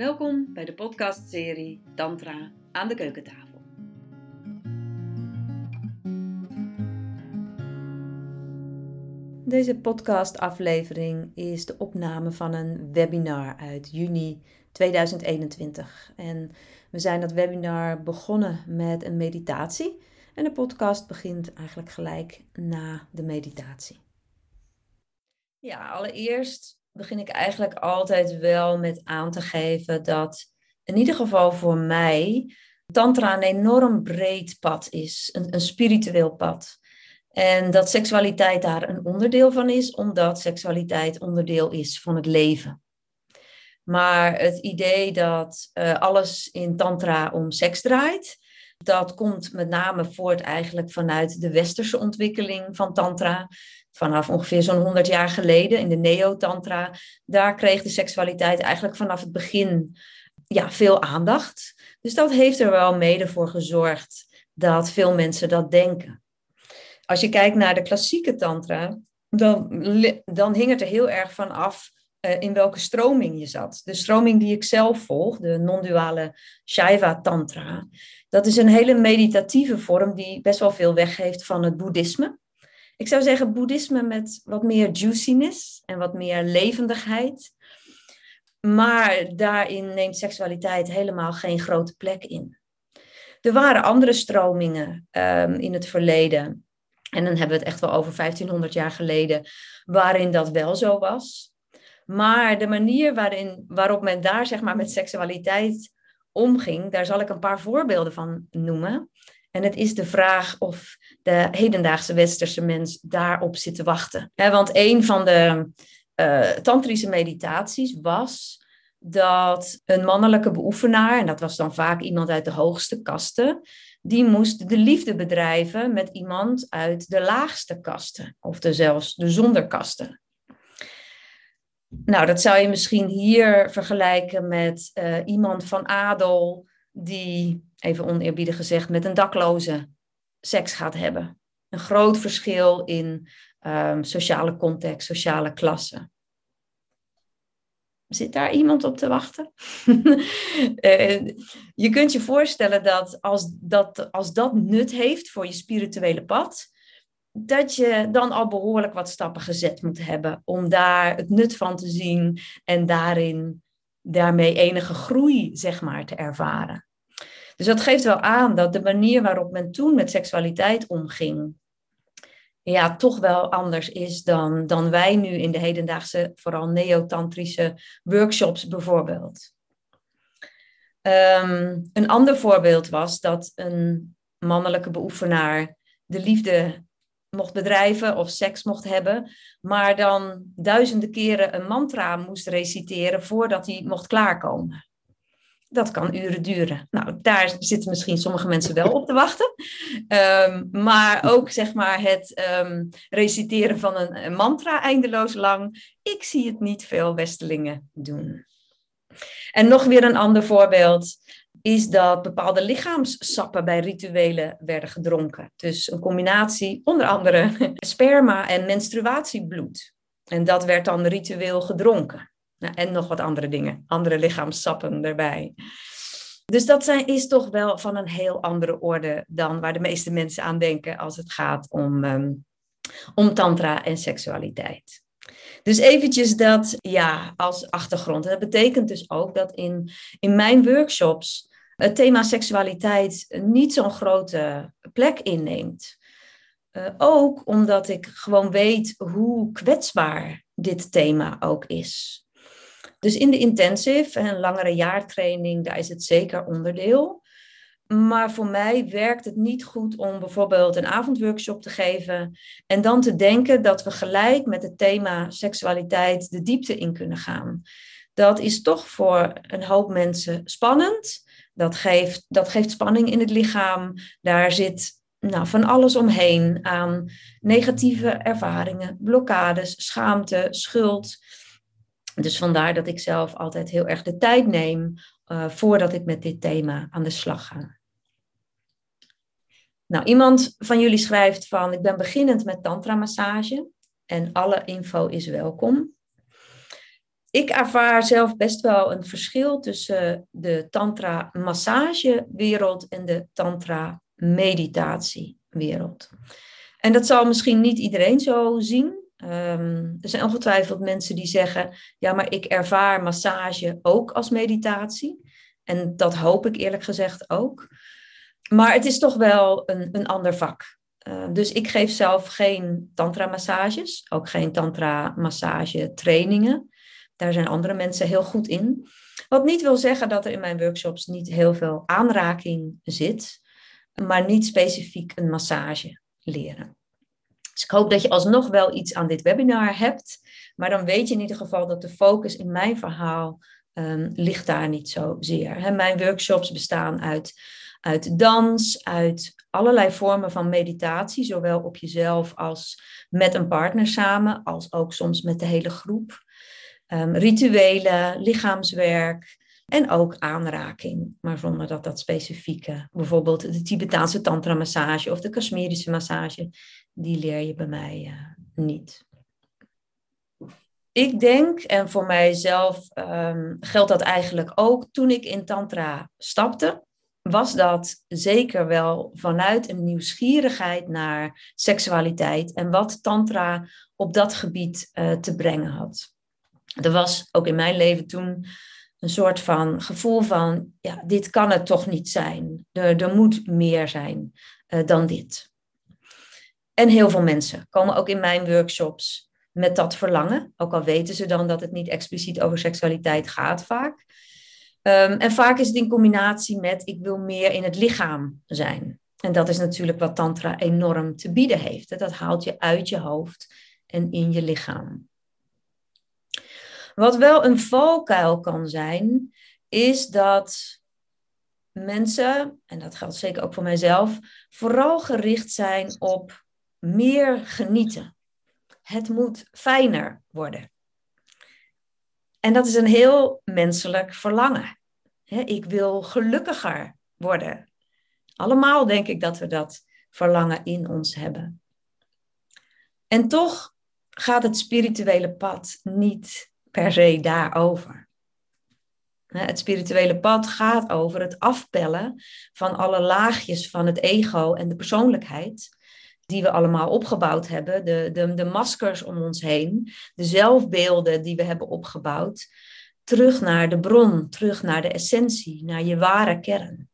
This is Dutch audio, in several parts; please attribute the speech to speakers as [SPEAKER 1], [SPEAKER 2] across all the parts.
[SPEAKER 1] Welkom bij de podcastserie Tantra aan de keukentafel. Deze podcastaflevering is de opname van een webinar uit juni 2021. En we zijn dat webinar begonnen met een meditatie. En de podcast begint eigenlijk gelijk na de meditatie. Ja, allereerst begin ik eigenlijk altijd wel met aan te geven dat in ieder geval voor mij Tantra een enorm breed pad is, een, een spiritueel pad. En dat seksualiteit daar een onderdeel van is, omdat seksualiteit onderdeel is van het leven. Maar het idee dat uh, alles in Tantra om seks draait, dat komt met name voort eigenlijk vanuit de westerse ontwikkeling van Tantra vanaf ongeveer zo'n 100 jaar geleden in de Neo-Tantra, daar kreeg de seksualiteit eigenlijk vanaf het begin ja, veel aandacht. Dus dat heeft er wel mede voor gezorgd dat veel mensen dat denken. Als je kijkt naar de klassieke Tantra, dan, dan hing het er heel erg van af uh, in welke stroming je zat. De stroming die ik zelf volg, de non-duale Shaiva Tantra, dat is een hele meditatieve vorm die best wel veel weggeeft van het boeddhisme ik zou zeggen boeddhisme met wat meer juiciness en wat meer levendigheid. Maar daarin neemt seksualiteit helemaal geen grote plek in. Er waren andere stromingen um, in het verleden. En dan hebben we het echt wel over 1500 jaar geleden, waarin dat wel zo was. Maar de manier waarin, waarop men daar zeg maar, met seksualiteit omging, daar zal ik een paar voorbeelden van noemen. En het is de vraag of de hedendaagse westerse mens daarop zit te wachten. want een van de uh, tantrische meditaties was dat een mannelijke beoefenaar, en dat was dan vaak iemand uit de hoogste kasten, die moest de liefde bedrijven met iemand uit de laagste kasten, of de zelfs de zonderkasten. Nou, dat zou je misschien hier vergelijken met uh, iemand van adel die, even oneerbiedig gezegd, met een dakloze seks gaat hebben. Een groot verschil in um, sociale context, sociale klasse. Zit daar iemand op te wachten? uh, je kunt je voorstellen dat als, dat als dat nut heeft voor je spirituele pad, dat je dan al behoorlijk wat stappen gezet moet hebben om daar het nut van te zien en daarin daarmee enige groei, zeg maar, te ervaren. Dus dat geeft wel aan dat de manier waarop men toen met seksualiteit omging, ja, toch wel anders is dan, dan wij nu in de hedendaagse, vooral neotantrische workshops bijvoorbeeld. Um, een ander voorbeeld was dat een mannelijke beoefenaar de liefde mocht bedrijven of seks mocht hebben, maar dan duizenden keren een mantra moest reciteren voordat hij mocht klaarkomen. Dat kan uren duren. Nou, daar zitten misschien sommige mensen wel op te wachten. Um, maar ook zeg maar het um, reciteren van een, een, mantra eindeloos lang. Ik zie het niet veel Westelingen doen. En nog weer een ander voorbeeld is dat bepaalde lichaamssappen bij rituelen werden gedronken. Dus een combinatie, onder andere sperma en menstruatiebloed. En dat werd dan ritueel gedronken. Nou, en nog wat andere dingen, andere lichaamssappen erbij. Dus dat zijn, is toch wel van een heel andere orde dan waar de meeste mensen aan denken als het gaat om, um, om tantra en seksualiteit. Dus eventjes dat ja, als achtergrond. Dat betekent dus ook dat in, in mijn workshops het thema seksualiteit niet zo'n grote plek inneemt. Uh, ook omdat ik gewoon weet hoe kwetsbaar dit thema ook is. Dus in de intensive en langere jaartraining, daar is het zeker onderdeel. Maar voor mij werkt het niet goed om bijvoorbeeld een avondworkshop te geven en dan te denken dat we gelijk met het thema seksualiteit de diepte in kunnen gaan. Dat is toch voor een hoop mensen spannend. Dat geeft, dat geeft spanning in het lichaam. Daar zit nou, van alles omheen aan negatieve ervaringen, blokkades, schaamte, schuld. Dus vandaar dat ik zelf altijd heel erg de tijd neem uh, voordat ik met dit thema aan de slag ga. Nou, iemand van jullie schrijft van ik ben beginnend met tantra massage en alle info is welkom. ik ervaar zelf best wel een verschil tussen de tantra massagewereld en de tantra meditatiewereld. En dat zal misschien niet iedereen zo zien. Um, er zijn ongetwijfeld mensen die zeggen, ja, maar ik ervaar massage ook als meditatie. En dat hoop ik eerlijk gezegd ook. Maar het is toch wel een, een ander vak. Uh, dus ik geef zelf geen tantra-massages, ook geen tantra-massage-trainingen. Daar zijn andere mensen heel goed in. Wat niet wil zeggen dat er in mijn workshops niet heel veel aanraking zit, maar niet specifiek een massage leren. Dus ik hoop dat je alsnog wel iets aan dit webinar hebt, maar dan weet je in ieder geval dat de focus in mijn verhaal um, ligt daar niet zozeer. He, mijn workshops bestaan uit, uit dans, uit allerlei vormen van meditatie, zowel op jezelf als met een partner samen, als ook soms met de hele groep. Um, rituelen, lichaamswerk en ook aanraking, maar zonder dat dat specifieke, bijvoorbeeld de Tibetaanse tantra massage of de Kashmirische massage, die leer je bij mij uh, niet. Ik denk, en voor mijzelf um, geldt dat eigenlijk ook, toen ik in Tantra stapte, was dat zeker wel vanuit een nieuwsgierigheid naar seksualiteit en wat Tantra op dat gebied uh, te brengen had. Er was ook in mijn leven toen een soort van gevoel van, ja, dit kan het toch niet zijn. Er, er moet meer zijn uh, dan dit. En heel veel mensen komen ook in mijn workshops met dat verlangen. Ook al weten ze dan dat het niet expliciet over seksualiteit gaat vaak. Um, en vaak is het in combinatie met ik wil meer in het lichaam zijn. En dat is natuurlijk wat Tantra enorm te bieden heeft. Dat haalt je uit je hoofd en in je lichaam. Wat wel een valkuil kan zijn, is dat mensen, en dat geldt zeker ook voor mijzelf, vooral gericht zijn op meer genieten. Het moet fijner worden. En dat is een heel menselijk verlangen. Ik wil gelukkiger worden. Allemaal denk ik dat we dat verlangen in ons hebben. En toch gaat het spirituele pad niet per se daarover. Het spirituele pad gaat over het afpellen van alle laagjes van het ego en de persoonlijkheid die we allemaal opgebouwd hebben, de, de, de maskers om ons heen, de zelfbeelden die we hebben opgebouwd, terug naar de bron, terug naar de essentie, naar je ware kern.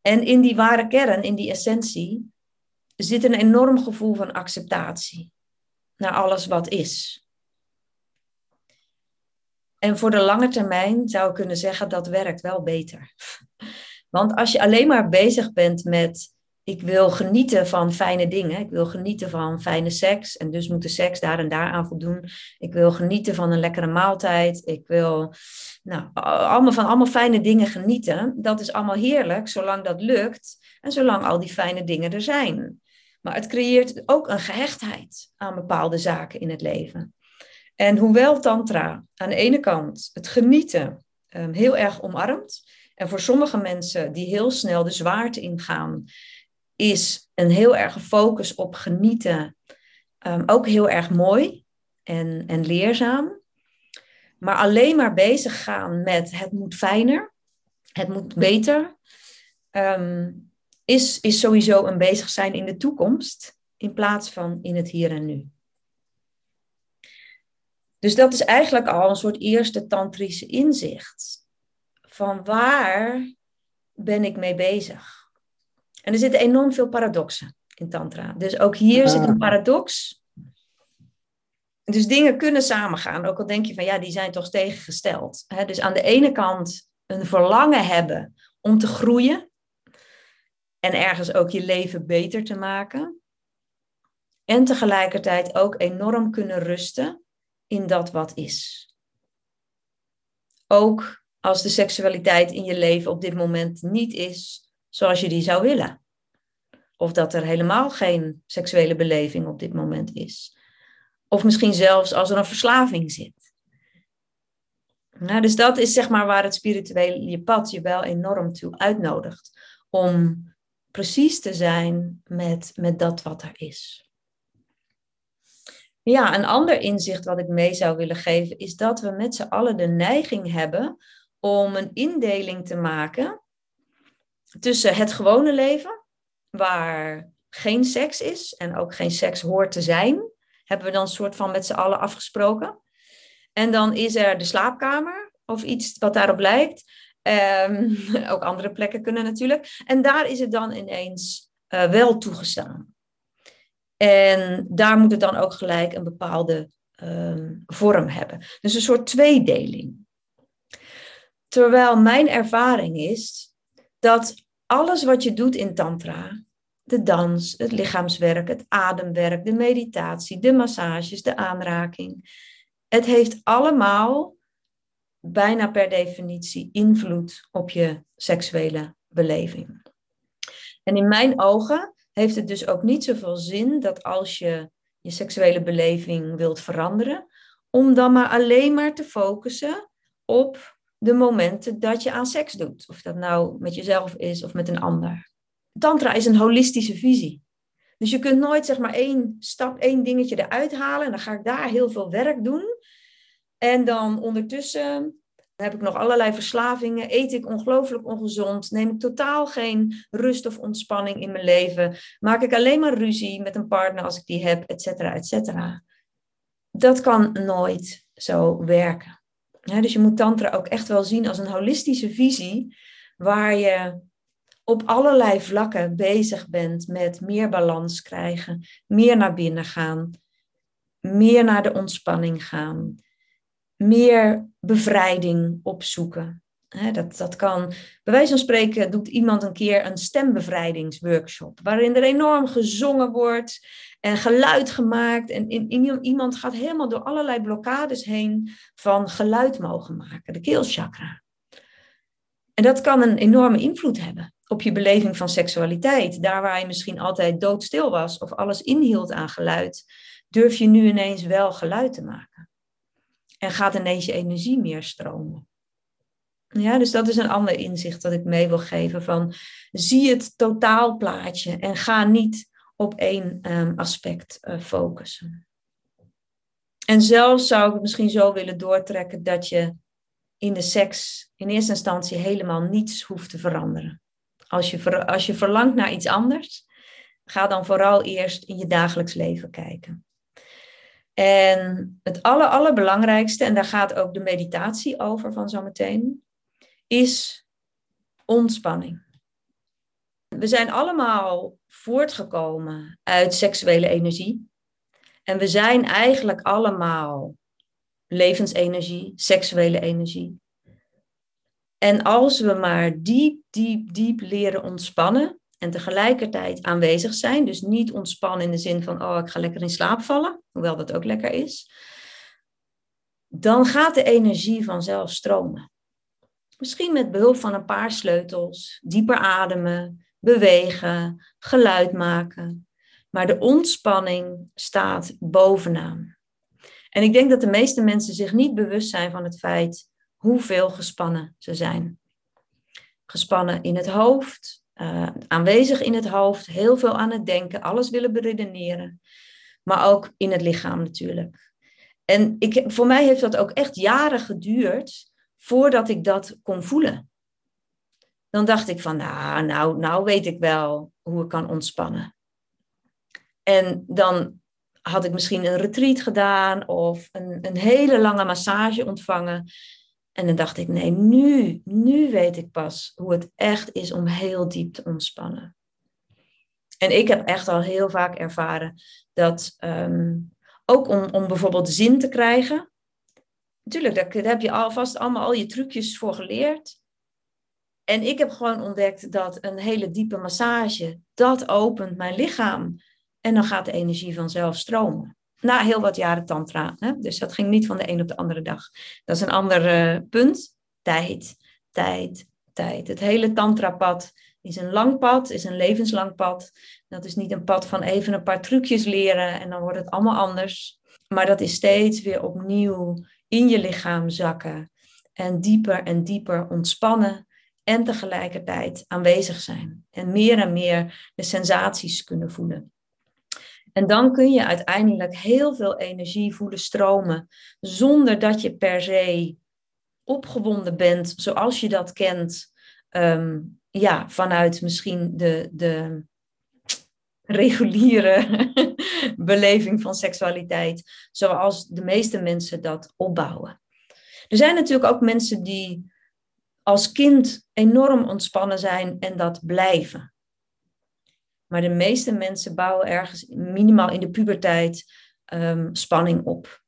[SPEAKER 1] En in die ware kern, in die essentie, zit een enorm gevoel van acceptatie naar alles wat is. En voor de lange termijn zou ik kunnen zeggen dat werkt wel beter. Want als je alleen maar bezig bent met ik wil genieten van fijne dingen. Ik wil genieten van fijne seks. En dus moet de seks daar en daar aan voldoen. Ik wil genieten van een lekkere maaltijd. Ik wil nou, allemaal van allemaal fijne dingen genieten. Dat is allemaal heerlijk, zolang dat lukt. En zolang al die fijne dingen er zijn. Maar het creëert ook een gehechtheid aan bepaalde zaken in het leven. En hoewel Tantra aan de ene kant het genieten um, heel erg omarmt. En voor sommige mensen die heel snel de zwaarte ingaan is een heel erg focus op genieten um, ook heel erg mooi en, en leerzaam. Maar alleen maar bezig gaan met het moet fijner, het moet beter, um, is, is sowieso een bezig zijn in de toekomst in plaats van in het hier en nu. Dus dat is eigenlijk al een soort eerste tantrische inzicht. Van waar ben ik mee bezig? En er zitten enorm veel paradoxen in Tantra. Dus ook hier zit een ah. paradox. Dus dingen kunnen samengaan, ook al denk je van ja, die zijn toch tegengesteld. Dus aan de ene kant een verlangen hebben om te groeien en ergens ook je leven beter te maken. En tegelijkertijd ook enorm kunnen rusten in dat wat is. Ook als de seksualiteit in je leven op dit moment niet is zoals je die zou willen. Of dat er helemaal geen seksuele beleving op dit moment is. Of misschien zelfs als er een verslaving zit. Nou, dus dat is zeg maar waar het spirituele pad je wel enorm toe uitnodigt. Om precies te zijn met, met dat wat er is. Ja, een ander inzicht wat ik mee zou willen geven is dat we met z'n allen de neiging hebben om een indeling te maken tussen het gewone leven, waar geen seks is en ook geen seks hoort te zijn, hebben we dan een soort van met z'n allen afgesproken. En dan is er de slaapkamer of iets wat daarop lijkt. Um, ook andere plekken kunnen natuurlijk. En daar is het dan ineens uh, wel toegestaan. En daar moet het dan ook gelijk een bepaalde um, vorm hebben. Dus een soort tweedeling. Terwijl mijn ervaring is dat alles wat je doet in Tantra, de dans, het lichaamswerk, het ademwerk, de meditatie, de massages, de aanraking, het heeft allemaal bijna per definitie invloed op je seksuele beleving. En in mijn ogen heeft het dus ook niet zoveel zin dat als je je seksuele beleving wilt veranderen, om dan maar alleen maar te focussen op de momenten dat je aan seks doet. Of dat nou met jezelf is of met een ander. Tantra is een holistische visie. Dus je kunt nooit zeg maar één stap, één dingetje eruit halen en dan ga ik daar heel veel werk doen. En dan ondertussen heb ik nog allerlei verslavingen, eet ik ongelooflijk ongezond, neem ik totaal geen rust of ontspanning in mijn leven, maak ik alleen maar ruzie met een partner als ik die heb, et cetera, et cetera. Dat kan nooit zo werken. Dus je moet tantra ook echt wel zien als een holistische visie, waar je op allerlei vlakken bezig bent met meer balans krijgen, meer naar binnen gaan, meer naar de ontspanning gaan, meer bevrijding opzoeken. dat, dat kan, bij wijze van spreken, doet iemand een keer een stembevrijdingsworkshop, waarin er enorm gezongen wordt en geluid gemaakt. En in, iemand gaat helemaal door allerlei blokkades heen van geluid mogen maken, de keelchakra. En dat kan een enorme invloed hebben op je beleving van seksualiteit. Daar waar je misschien altijd doodstil was of alles inhield aan geluid, durf je nu ineens wel geluid te maken. En gaat ineens je energie meer stromen. Ja, dus dat is een ander inzicht dat ik mee wil geven van zie het totaalplaatje en ga niet op één um, aspect uh, focussen. En zelfs zou ik misschien zo willen doortrekken dat je in de seks in eerste instantie helemaal niets hoeft te veranderen. Als je, als je verlangt naar iets anders, ga dan vooral eerst in je dagelijks leven kijken. En het aller, allerbelangrijkste, en daar gaat ook de meditatie over van zometeen, is ontspanning. We zijn allemaal voortgekomen uit seksuele energie. En we zijn eigenlijk allemaal levensenergie, seksuele energie. En als we maar diep, diep, diep leren ontspannen en tegelijkertijd aanwezig zijn, dus niet ontspannen in de zin van, oh, ik ga lekker in slaap vallen, hoewel dat ook lekker is, dan gaat de energie vanzelf stromen. Misschien met behulp van een paar sleutels, dieper ademen, bewegen, geluid maken. Maar de ontspanning staat bovenaan. En ik denk dat de meeste mensen zich niet bewust zijn van het feit hoeveel gespannen ze zijn. Gespannen in het hoofd, uh, aanwezig in het hoofd, heel veel aan het denken, alles willen beredeneren. Maar ook in het lichaam natuurlijk. En ik, voor mij heeft dat ook echt jaren geduurd voordat ik dat kon voelen. Dan dacht ik van, nou, nou, nou weet ik wel hoe ik kan ontspannen. En dan had ik misschien een retreat gedaan of een, een hele lange massage ontvangen. En dan dacht ik, nee, nu, nu weet ik pas hoe het echt is om heel diep te ontspannen. En ik heb echt al heel vaak ervaren dat ehm, ook om, om bijvoorbeeld zin te krijgen. Natuurlijk, daar, heb je alvast allemaal al je trucjes voor geleerd. En ik heb gewoon ontdekt dat een hele diepe massage, dat opent mijn lichaam. En dan gaat de energie vanzelf stromen na heel wat jaren tantra. Hè? Dus dat ging niet van de een op de andere dag. Dat is een ander uh, punt. Tijd, tijd, tijd. Het hele tantrapad is een lang pad, is een levenslang pad. Dat is niet een pad van even een paar trucjes leren en dan wordt het allemaal anders. Maar dat is steeds weer opnieuw in je lichaam zakken en dieper en dieper ontspannen en tegelijkertijd aanwezig zijn. En meer en meer de sensaties kunnen voelen. En dan kun je uiteindelijk heel veel energie voelen stromen, zonder dat je per se opgewonden bent, zoals je dat kent, ehm, ja, vanuit misschien de, de reguliere beleving van seksualiteit, zoals de meeste mensen dat opbouwen. Er zijn natuurlijk ook mensen die als kind enorm ontspannen zijn en dat blijven. Maar de meeste mensen bouwen ergens minimaal in de puberteit um, spanning op.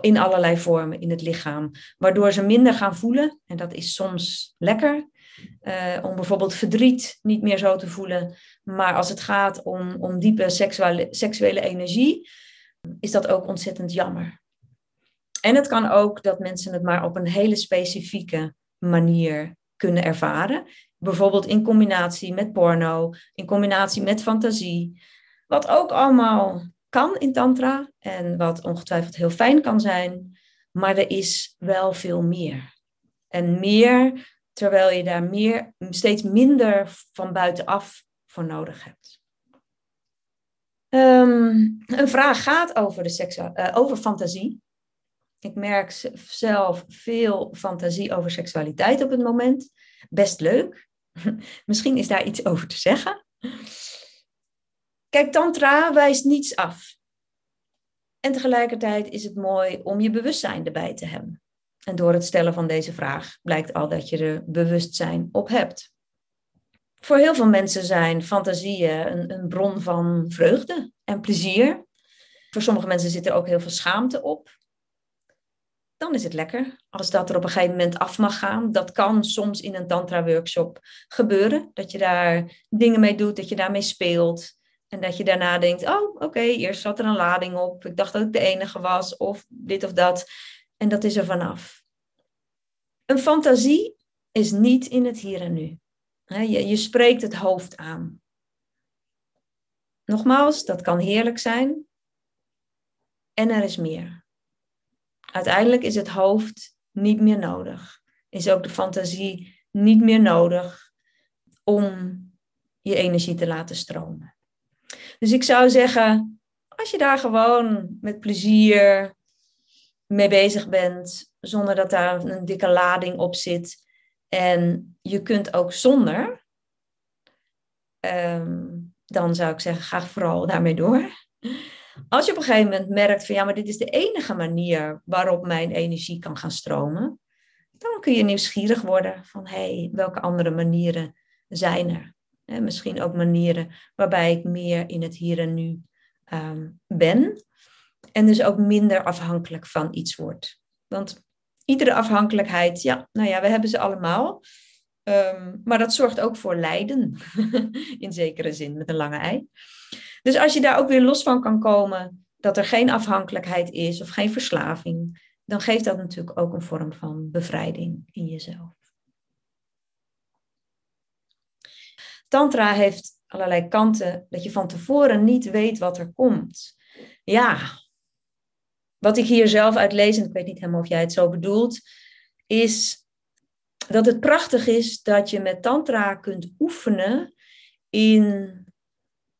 [SPEAKER 1] In allerlei vormen in het lichaam. Waardoor ze minder gaan voelen. En dat is soms lekker. Uh, om bijvoorbeeld verdriet niet meer zo te voelen. Maar als het gaat om, om diepe seksuele, seksuele energie, is dat ook ontzettend jammer. En het kan ook dat mensen het maar op een hele specifieke manier kunnen ervaren. Bijvoorbeeld in combinatie met porno, in combinatie met fantasie. Wat ook allemaal kan in Tantra en wat ongetwijfeld heel fijn kan zijn, maar er is wel veel meer. En meer terwijl je daar meer, steeds minder van buitenaf voor nodig hebt. Um, een vraag gaat over, de seksu- uh, over fantasie. Ik merk zelf veel fantasie over seksualiteit op het moment. Best leuk. Misschien is daar iets over te zeggen. Kijk, Tantra wijst niets af. En tegelijkertijd is het mooi om je bewustzijn erbij te hebben. En door het stellen van deze vraag blijkt al dat je er bewustzijn op hebt. Voor heel veel mensen zijn fantasieën een, een bron van vreugde en plezier. Voor sommige mensen zit er ook heel veel schaamte op dan is het lekker als dat er op een gegeven moment af mag gaan. Dat kan soms in een tantra-workshop gebeuren. Dat je daar dingen mee doet, dat je daarmee speelt. En dat je daarna denkt, oh oké, eerst zat er een lading op. Ik dacht dat ik de enige was, of dit of dat. En dat is er vanaf. Een fantasie is niet in het hier en nu. Je, je spreekt het hoofd aan. Nogmaals, dat kan heerlijk zijn. En er is meer. Uiteindelijk is het hoofd niet meer nodig. Is ook de fantasie niet meer nodig om je energie te laten stromen. Dus ik zou zeggen, als je daar gewoon met plezier mee bezig bent, zonder dat daar een dikke lading op zit. En je kunt ook zonder, ehm, dan zou ik zeggen, ga vooral daarmee door. Als je op een gegeven moment merkt van ja, maar dit is de enige manier waarop mijn energie kan gaan stromen, dan kun je nieuwsgierig worden van hé, hey, welke andere manieren zijn er? misschien ook manieren waarbij ik meer in het hier en nu ehm, ben en dus ook minder afhankelijk van iets word. Want iedere afhankelijkheid, ja, nou ja, we hebben ze allemaal. Um, maar dat zorgt ook voor lijden, in zekere zin, met een lange ei. Dus als je daar ook weer los van kan komen, dat er geen afhankelijkheid is of geen verslaving, dan geeft dat natuurlijk ook een vorm van bevrijding in jezelf. Tantra heeft allerlei kanten dat je van tevoren niet weet wat er komt. Ja, wat ik hier zelf uit lees, en ik weet niet helemaal of jij het zo bedoelt, is dat het prachtig is dat je met Tantra kunt oefenen in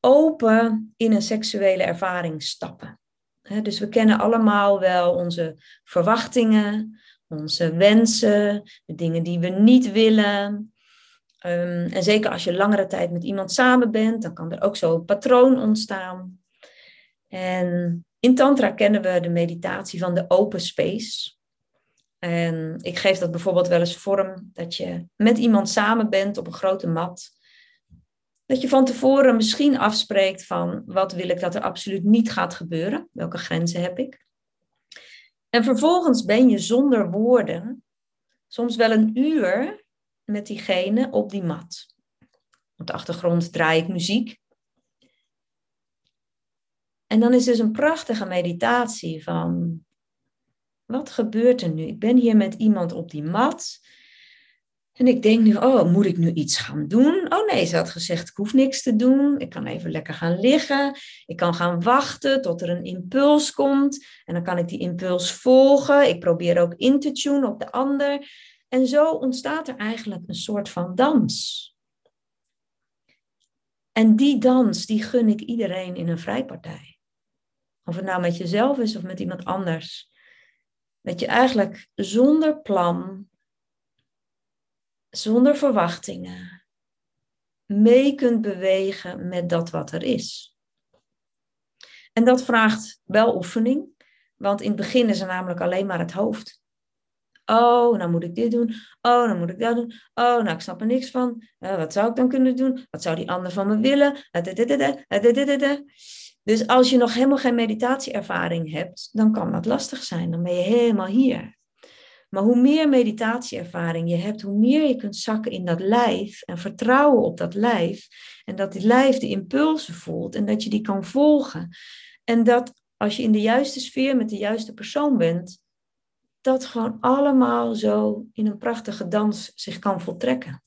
[SPEAKER 1] open in een seksuele ervaring stappen. dus we kennen allemaal wel onze verwachtingen, onze wensen, de dingen die we niet willen. Ehm, en zeker als je langere tijd met iemand samen bent, dan kan er ook zo een patroon ontstaan. En in Tantra kennen we de meditatie van de open space. En ik geef dat bijvoorbeeld wel eens vorm dat je met iemand samen bent op een grote mat dat je van tevoren misschien afspreekt van wat wil ik dat er absoluut niet gaat gebeuren, welke grenzen heb ik. En vervolgens ben je zonder woorden soms wel een uur met diegene op die mat. Op de achtergrond draai ik muziek. En dan is dus een prachtige meditatie van wat gebeurt er nu? Ik ben hier met iemand op die mat. En ik denk nu, oh, moet ik nu iets gaan doen? Oh nee, ze had gezegd, ik hoef niks te doen. Ik kan even lekker gaan liggen. Ik kan gaan wachten tot er een impuls komt. En dan kan ik die impuls volgen. Ik probeer ook in te tunen op de ander. En zo ontstaat er eigenlijk een soort van dans. En die dans, die gun ik iedereen in een vrijpartij. of het nou met jezelf is of met iemand anders, dat je eigenlijk zonder plan, zonder verwachtingen, mee kunt bewegen met dat wat er is. En dat vraagt wel oefening, want in het begin is er namelijk alleen maar het hoofd. Oh, nou moet ik dit doen. Oh, dan moet ik dat doen. Oh, nou, ik snap er niks van. Uh, wat zou ik dan kunnen doen? Wat zou die ander van me willen? Dus als je nog helemaal geen meditatieervaring hebt, dan kan dat lastig zijn. Dan ben je helemaal hier. Maar hoe meer meditatieervaring je hebt, hoe meer je kunt zakken in dat lijf en vertrouwen op dat lijf. En dat die lijf de impulsen voelt en dat je die kan volgen. En dat als je in de juiste sfeer met de juiste persoon bent, dat gewoon allemaal zo in een prachtige dans zich kan voltrekken.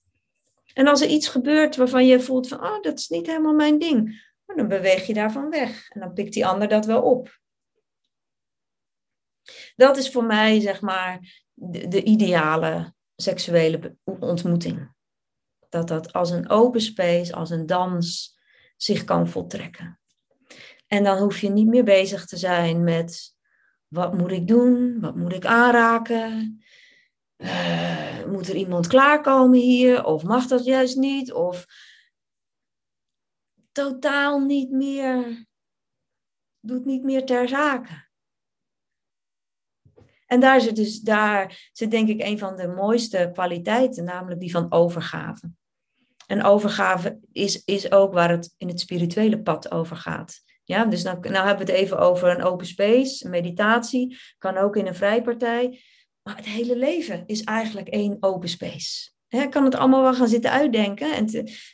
[SPEAKER 1] En als er iets gebeurt waarvan je voelt van, oh, dat is niet helemaal mijn ding, dan beweeg je daarvan weg en dan pikt die ander dat wel op. Dat is voor mij, zeg maar, de, de ideale seksuele ontmoeting. Dat dat als een open space, als een dans zich kan voltrekken. En dan hoef je niet meer bezig te zijn met wat moet ik doen? Wat moet ik aanraken? Uh, moet er iemand klaarkomen hier? Of mag dat juist niet? Of totaal niet meer, doet niet meer ter zake. En daar zit dus, daar zit denk ik een van de mooiste kwaliteiten, namelijk die van overgave. En overgave is, is ook waar het in het spirituele pad over gaat. Ja, dus nou, nou hebben we het even over een open space, meditatie, kan ook in een vrijpartij. Maar het hele leven is eigenlijk één open space. Ik kan het allemaal wel gaan zitten uitdenken en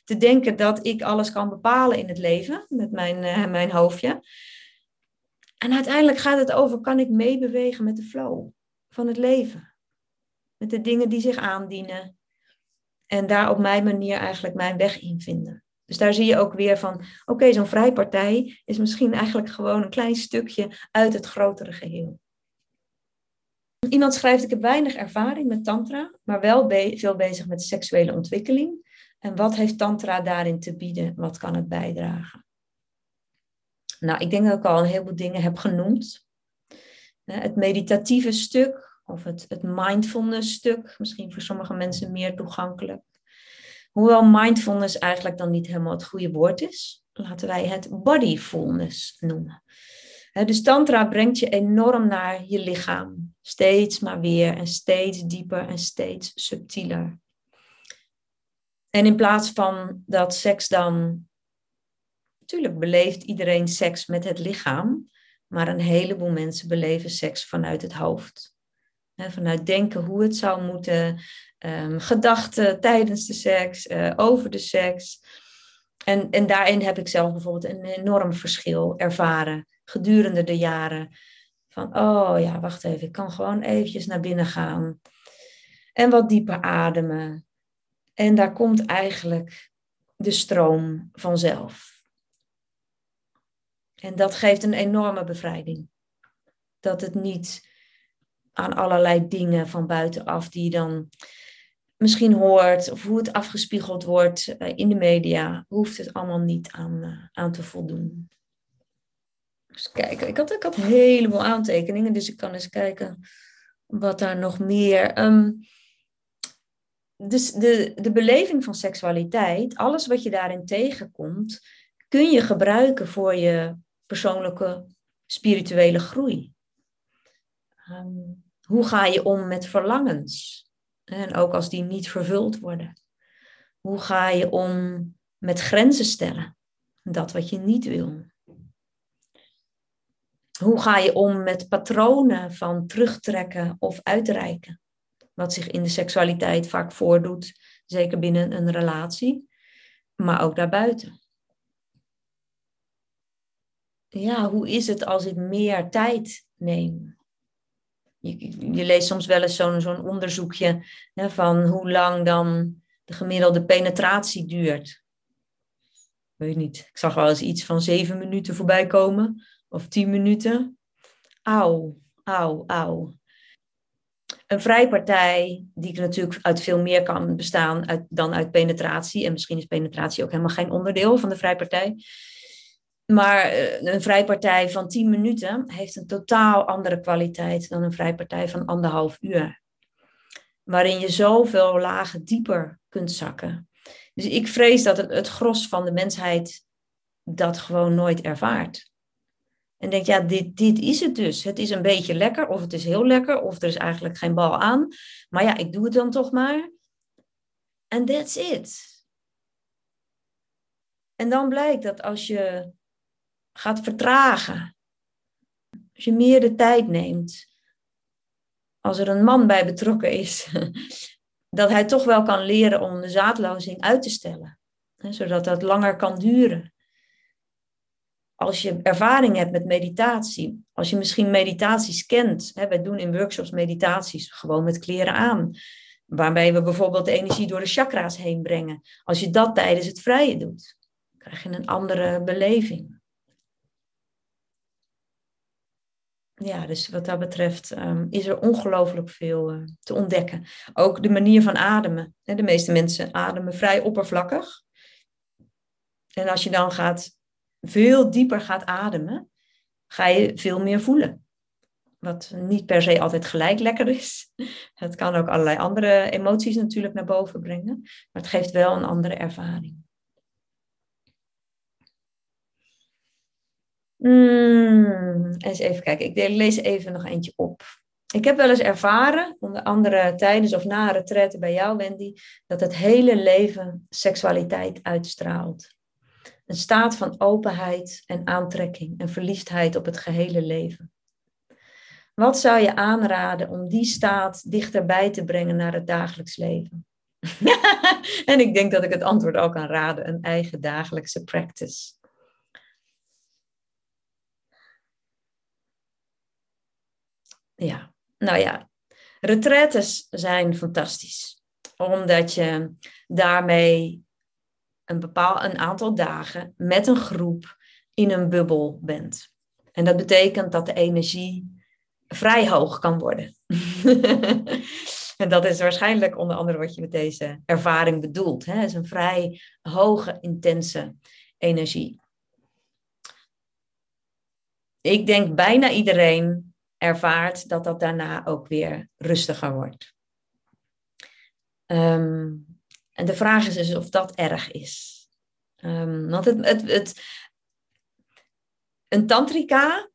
[SPEAKER 1] te, denken dat ik alles kan bepalen in het leven met mijn, uh, mijn hoofdje. En uiteindelijk gaat het over, kan ik meebewegen met de flow van het leven? Met de dingen die zich aandienen. En daar op mijn manier eigenlijk mijn weg in vinden. Dus daar zie je ook weer van, oké, okay, zo'n vrijpartij is misschien eigenlijk gewoon een klein stukje uit het grotere geheel. Iemand schrijft, ik heb weinig ervaring met tantra, maar wel veel bezig met seksuele ontwikkeling. En wat heeft tantra daarin te bieden? Wat kan het bijdragen? Nou, ik denk dat ik al een heleboel dingen heb genoemd. Het meditatieve stuk of het, het mindfulness stuk, misschien voor sommige mensen meer toegankelijk. Hoewel mindfulness eigenlijk dan niet helemaal het goede woord is, laten wij het bodyfulness noemen. dus tantra brengt je enorm naar je lichaam. Steeds maar weer en steeds dieper en steeds subtieler. En in plaats van dat seks dan. Natuurlijk beleeft iedereen seks met het lichaam, maar een heleboel mensen beleven seks vanuit het hoofd. vanuit denken hoe het zou moeten, um, gedachten tijdens de seks, uh, over de seks. En, en daarin heb ik zelf bijvoorbeeld een enorm verschil ervaren gedurende de jaren. Van, oh ja, wacht even, ik kan gewoon eventjes naar binnen gaan. En wat dieper ademen. En daar komt eigenlijk de stroom vanzelf. En dat geeft een enorme bevrijding. Dat het niet aan allerlei dingen van buitenaf die dan misschien hoort of hoe het afgespiegeld wordt eh, in de media, hoeft het allemaal niet aan, eh, aan te voldoen. Dus kijken, ik had, ik had een heleboel aantekeningen, dus ik kan eens kijken wat daar nog meer. Um, dus de, de beleving van seksualiteit, alles wat je daarin tegenkomt, kun je gebruiken voor je persoonlijke spirituele groei. Um, hoe ga je om met verlangens? En ook als die niet vervuld worden. Hoe ga je om met grenzen stellen? Dat wat je niet wil. Hoe ga je om met patronen van terugtrekken of uitreiken? Wat zich in de seksualiteit vaak voordoet, zeker binnen een relatie, maar ook daarbuiten. Ja, hoe is het als ik meer tijd neem? je, leest soms wel eens zo'n zo'n onderzoekje hè, van hoe lang dan de gemiddelde penetratie duurt. Weet niet. Ik zag wel eens iets van zeven minuten voorbij komen. Of tien minuten. Auw, auw, auw. Een vrijpartij, die natuurlijk uit veel meer kan bestaan uit, dan uit penetratie. En misschien is penetratie ook helemaal geen onderdeel van de vrijpartij. Maar eh, een vrijpartij van 10 minuten heeft een totaal andere kwaliteit dan een vrijpartij van anderhalf uur. Waarin je zoveel lagen dieper kunt zakken. Dus ik vrees dat het, het gros van de mensheid dat gewoon nooit ervaart. En denk, ja, dit, dit is het dus. Het is een beetje lekker, of het is heel lekker, of er is eigenlijk geen bal aan. Maar ja, ik doe het dan toch maar. En that's it. En dan blijkt dat als je gaat vertragen, als je meer de tijd neemt, als er een man bij betrokken is, dat hij toch wel kan leren om de zaadlozing uit te stellen, zodat dat langer kan duren. Als je ervaring hebt met meditatie, als je misschien meditaties kent, wij doen in workshops meditaties gewoon met kleren aan, waarbij we bijvoorbeeld de energie door de chakra's heen brengen. Als je dat tijdens het vrije doet, krijg je een andere beleving. Ja, dus wat dat betreft ehm, is er ongelooflijk veel uh, te ontdekken. Ook de manier van ademen. De meeste mensen ademen vrij oppervlakkig. En als je dan gaat, veel dieper gaat ademen, ga je veel meer voelen. Wat niet per se altijd gelijk lekker is. Het kan ook allerlei andere emoties natuurlijk naar boven brengen. Maar het geeft wel een andere ervaring. Mm, eens even kijken. Ik lees even nog eentje op. Ik heb wel eens ervaren, onder andere tijdens of na retraite bij jou, Wendy, dat het hele leven seksualiteit uitstraalt. Een staat van openheid en aantrekking en verliefdheid op het gehele leven. Wat zou je aanraden om die staat dichterbij te brengen naar het dagelijks leven? en ik denk dat ik het antwoord ook kan raden: een eigen dagelijkse practice. Ja, nou ja, retraites zijn fantastisch. Omdat je daarmee een bepaald een aantal dagen met een groep in een bubbel bent. En dat betekent dat de energie vrij hoog kan worden. en dat is waarschijnlijk onder andere wat je met deze ervaring bedoelt. Het is een vrij hoge, intense energie. Ik denk bijna iedereen ervaart dat dat daarna ook weer rustiger wordt. Ehm, en de vraag is dus of dat erg is. Um, want het, het, het, een tantrika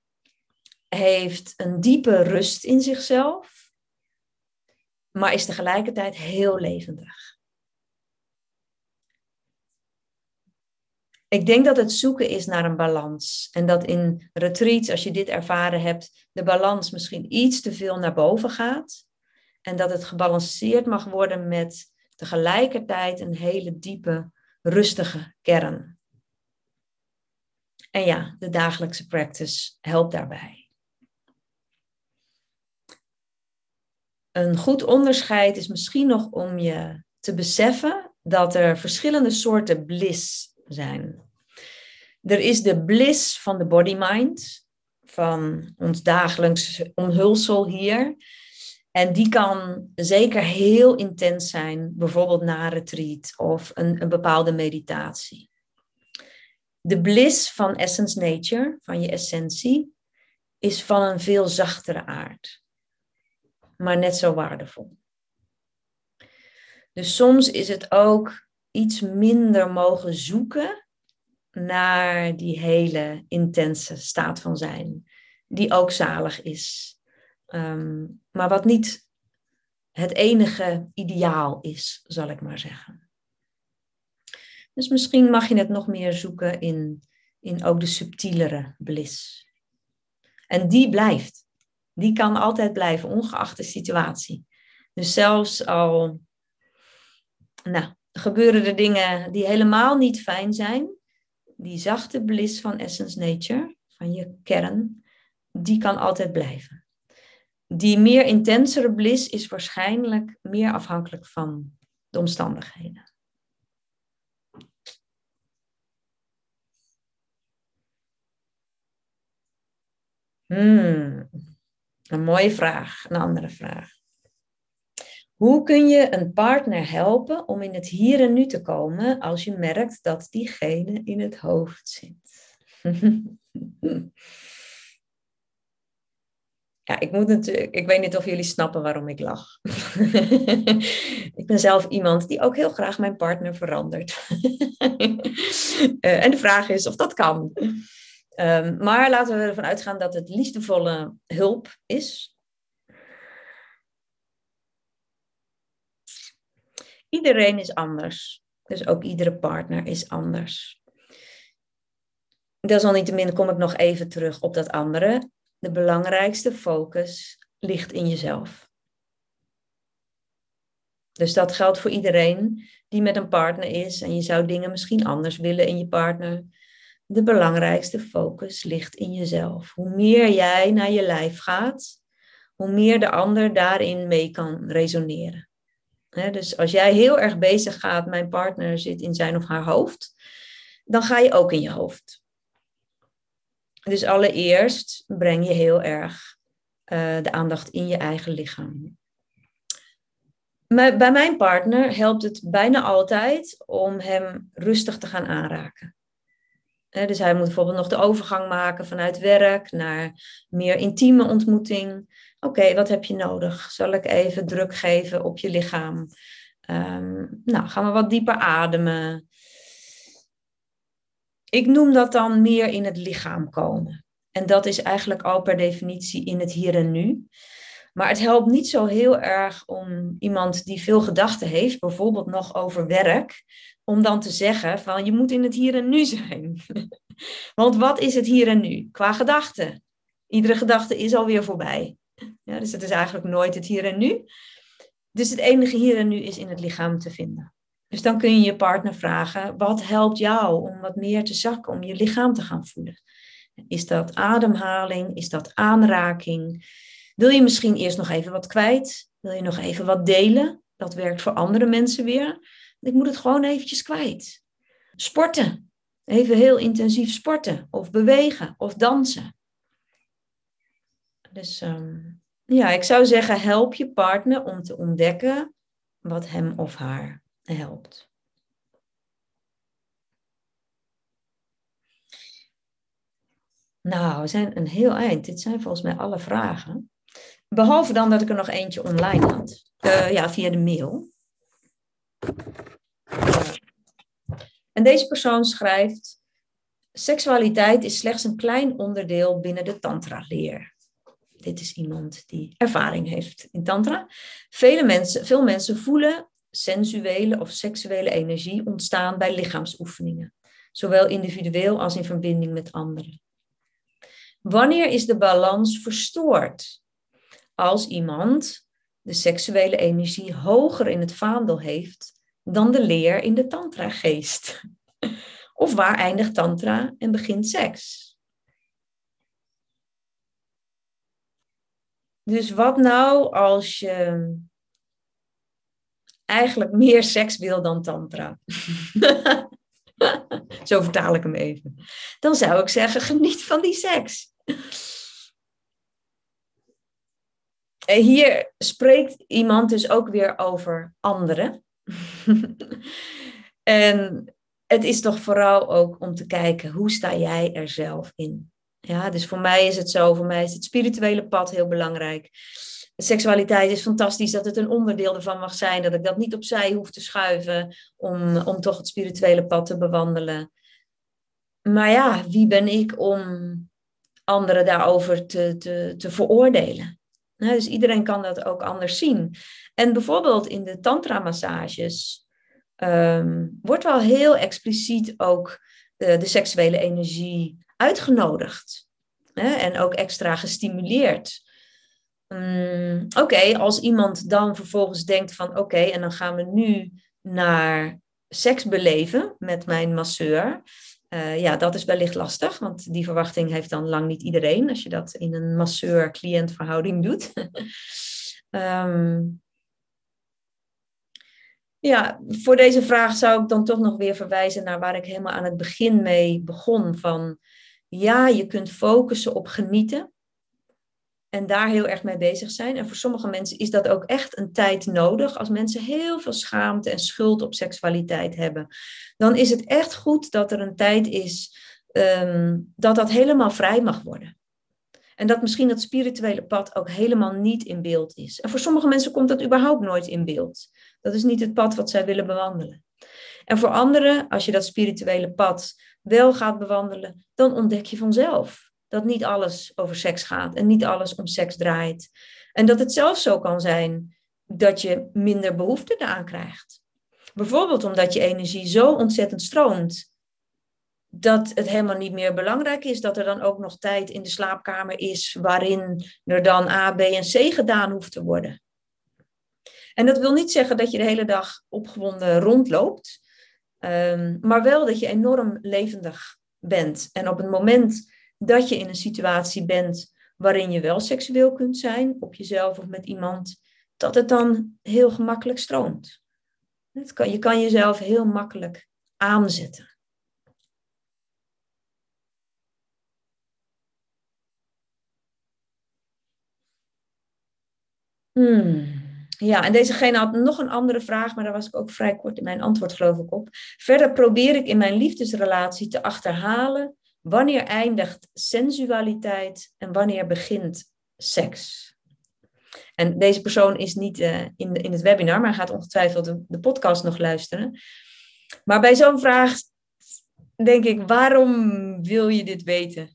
[SPEAKER 1] heeft een diepe rust in zichzelf, maar is tegelijkertijd heel levendig. Ik denk dat het zoeken is naar een balans. En dat in retreats, als je dit ervaren hebt, de balans misschien iets te veel naar boven gaat. En dat het gebalanceerd mag worden met tegelijkertijd een hele diepe, rustige kern. En ja, de dagelijkse practice helpt daarbij. Een goed onderscheid is misschien nog om je te beseffen dat er verschillende soorten bliss zijn. Er is de bliss van de body-mind, van ons dagelijks omhulsel hier. En die kan zeker heel intens zijn, bijvoorbeeld na een retreat of een, een bepaalde meditatie. De bliss van essence nature, van je essentie, is van een veel zachtere aard, maar net zo waardevol. Dus soms is het ook iets minder mogen zoeken naar die hele intense staat van zijn, die ook zalig is. Ehm, maar wat niet het enige ideaal is, zal ik maar zeggen. Dus misschien mag je het nog meer zoeken in, in ook de subtielere bliss. En die blijft. Die kan altijd blijven, ongeacht de situatie. Dus zelfs al nou, gebeuren er dingen die helemaal niet fijn zijn, die zachte bliss van essence nature, van je kern, die kan altijd blijven. Die meer intensere bliss is waarschijnlijk meer afhankelijk van de omstandigheden. Hmm, een mooie vraag, een andere vraag. Hoe kun je een partner helpen om in het hier en nu te komen als je merkt dat diegene in het hoofd zit? Ja, ik moet natuurlijk, ik weet niet of jullie snappen waarom ik lach. ik ben zelf iemand die ook heel graag mijn partner verandert. uh, en de vraag is of dat kan. Um, maar laten we ervan uitgaan dat het liefdevolle hulp is. Iedereen is anders. Dus ook iedere partner is anders. Desalniettemin kom ik nog even terug op dat andere. De belangrijkste focus ligt in jezelf. Dus dat geldt voor iedereen die met een partner is en je zou dingen misschien anders willen in je partner. De belangrijkste focus ligt in jezelf. Hoe meer jij naar je lijf gaat, hoe meer de ander daarin mee kan resoneren. Dus als jij heel erg bezig gaat, mijn partner zit in zijn of haar hoofd, dan ga je ook in je hoofd. Dus allereerst breng je heel erg uh, de aandacht in je eigen lichaam. Maar bij mijn partner helpt het bijna altijd om hem rustig te gaan aanraken. dus hij moet bijvoorbeeld nog de overgang maken vanuit werk naar meer intieme ontmoeting. Oké, wat heb je nodig? Zal ik even druk geven op je lichaam? Um, nou, gaan we wat dieper ademen ik noem dat dan meer in het lichaam komen. En dat is eigenlijk al per definitie in het hier en nu. Maar het helpt niet zo heel erg om iemand die veel gedachten heeft, bijvoorbeeld nog over werk, om dan te zeggen van je moet in het hier en nu zijn. Want wat is het hier en nu qua gedachten? Iedere gedachte is alweer voorbij. Ja, dus het is eigenlijk nooit het hier en nu. Dus het enige hier en nu is in het lichaam te vinden. Dus dan kun je je partner vragen, wat helpt jou om wat meer te zakken, om je lichaam te gaan voelen? Is dat ademhaling? Is dat aanraking? Wil je misschien eerst nog even wat kwijt? Wil je nog even wat delen? Dat werkt voor andere mensen weer. Ik moet het gewoon eventjes kwijt. Sporten. Even heel intensief sporten. Of bewegen. Of dansen. Dus um, ja, ik zou zeggen, help je partner om te ontdekken wat hem of haar helpt. Nou, we zijn een heel eind. Dit zijn volgens mij alle vragen. Behalve dan dat ik er nog eentje online had. Uh, ja, via de mail. En deze persoon schrijft: Seksualiteit is slechts een klein onderdeel binnen de Tantra-leer. Dit is iemand die ervaring heeft in Tantra. Vele mensen, veel mensen voelen sensuele of seksuele energie ontstaan bij lichaamsoefeningen, zowel individueel als in verbinding met anderen. Wanneer is de balans verstoord? Als iemand de seksuele energie hoger in het vaandel heeft dan de leer in de tantra-geest. Of waar eindigt tantra en begint seks? Dus wat nou als je eigenlijk meer seks wil dan tantra. Zo vertaal ik hem even. Dan zou ik zeggen, geniet van die seks. En hier spreekt iemand dus ook weer over anderen. en het is toch vooral ook om te kijken, hoe sta jij er zelf in? Ja, dus voor mij is het zo, voor mij is het spirituele pad heel belangrijk seksualiteit is fantastisch, dat het een onderdeel ervan mag zijn, dat ik dat niet opzij hoef te schuiven om, om toch het spirituele pad te bewandelen. Maar ja, wie ben ik om anderen daarover te, te, te veroordelen? dus iedereen kan dat ook anders zien. En bijvoorbeeld in de tantra-massages ehm, wordt wel heel expliciet ook de, de seksuele energie uitgenodigd. Hè? En ook extra gestimuleerd. Mm, oké, als iemand dan vervolgens denkt van oké, en dan gaan we nu naar seks beleven met mijn masseur. Uh, ja, dat is wellicht lastig, want die verwachting heeft dan lang niet iedereen als je dat in een masseur-cliënt verhouding doet. um, ja, voor deze vraag zou ik dan toch nog weer verwijzen naar waar ik helemaal aan het begin mee begon. Van ja, je kunt focussen op genieten en daar heel erg mee bezig zijn. En voor sommige mensen is dat ook echt een tijd nodig. Als mensen heel veel schaamte en schuld op seksualiteit hebben, dan is het echt goed dat er een tijd is ehm, dat dat helemaal vrij mag worden. En dat misschien dat spirituele pad ook helemaal niet in beeld is. En voor sommige mensen komt dat überhaupt nooit in beeld. Dat is niet het pad wat zij willen bewandelen. En voor anderen, als je dat spirituele pad wel gaat bewandelen, dan ontdek je vanzelf dat niet alles over seks gaat en niet alles om seks draait. En dat het zelfs zo kan zijn dat je minder behoefte eraan krijgt. Bijvoorbeeld omdat je energie zo ontzettend stroomt dat het helemaal niet meer belangrijk is dat er dan ook nog tijd in de slaapkamer is waarin er dan A, B en C gedaan hoeft te worden. En dat wil niet zeggen dat je de hele dag opgewonden rondloopt, um, maar wel dat je enorm levendig bent. En op het moment dat je in een situatie bent waarin je wel seksueel kunt zijn, op jezelf of met iemand, dat het dan heel gemakkelijk stroomt. Je kan jezelf heel makkelijk aanzetten. Hmm. Ja, en dezegene had nog een andere vraag, maar daar was ik ook vrij kort in mijn antwoord, geloof ik, op. Verder probeer ik in mijn liefdesrelatie te achterhalen wanneer eindigt sensualiteit en wanneer begint seks. En deze persoon is niet uh, in, in het webinar, maar gaat ongetwijfeld de, de podcast nog luisteren. Maar bij zo'n vraag denk ik, waarom wil je dit weten?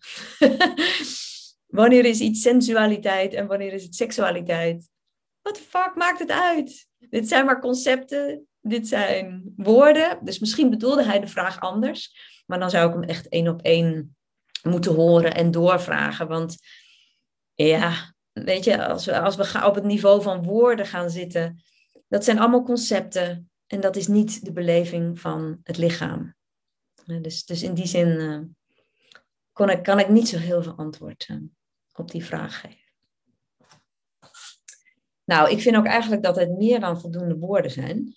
[SPEAKER 1] wanneer is iets sensualiteit en wanneer is het seksualiteit? Wat fuck maakt het uit? Dit zijn maar concepten, dit zijn woorden. Dus misschien bedoelde hij de vraag anders. Maar dan zou ik hem echt één op één moeten horen en doorvragen. Want ja, weet je, als we, als we op het niveau van woorden gaan zitten, dat zijn allemaal concepten. En dat is niet de beleving van het lichaam. Dus, dus in die zin ik, kan ik niet zo heel veel antwoord uh, op die vraag geven. Nou, ik vind ook eigenlijk dat het meer dan voldoende woorden zijn.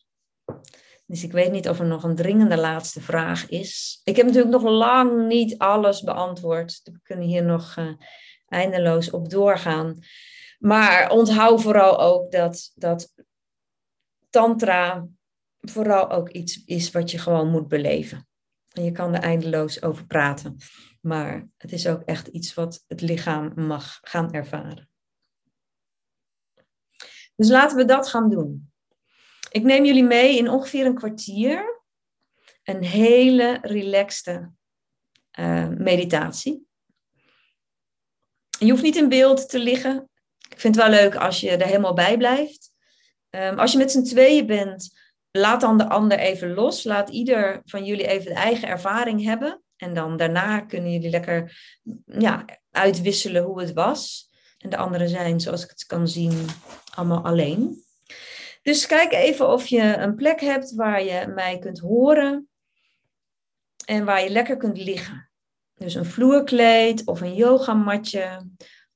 [SPEAKER 1] Dus ik weet niet of er nog een dringende laatste vraag is. Ik heb natuurlijk nog lang niet alles beantwoord. We kunnen hier nog uh, eindeloos op doorgaan. Maar onthoud vooral ook dat, dat tantra vooral ook iets is wat je gewoon moet beleven. En je kan er eindeloos over praten. Maar het is ook echt iets wat het lichaam mag gaan ervaren. Dus laten we dat gaan doen. Ik neem jullie mee in ongeveer een kwartier. Een hele relaxte uh, meditatie. Je hoeft niet in beeld te liggen. Ik vind het wel leuk als je er helemaal bij blijft. Um, als je met z'n tweeën bent, laat dan de ander even los. Laat ieder van jullie even de eigen ervaring hebben. En dan daarna kunnen jullie lekker ja, uitwisselen hoe het was. En de anderen zijn, zoals ik het kan zien, allemaal alleen. Dus kijk even of je een plek hebt waar je mij kunt horen en waar je lekker kunt liggen. Dus een vloerkleed of een yogamatje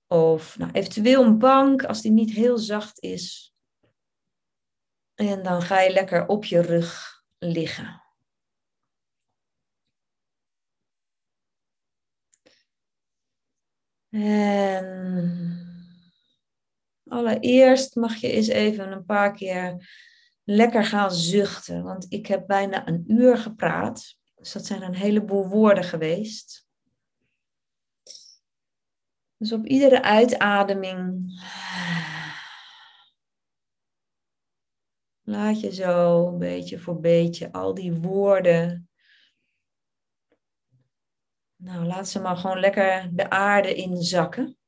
[SPEAKER 1] of nou, eventueel een bank als die niet heel zacht is. En dan ga je lekker op je rug liggen. En Allereerst mag je eens even een paar keer lekker gaan zuchten. Want ik heb bijna een uur gepraat. Dus dat zijn een heleboel woorden geweest. Dus op iedere uitademing laat je zo beetje voor beetje al die woorden. Nou, laat ze maar gewoon lekker de aarde inzakken.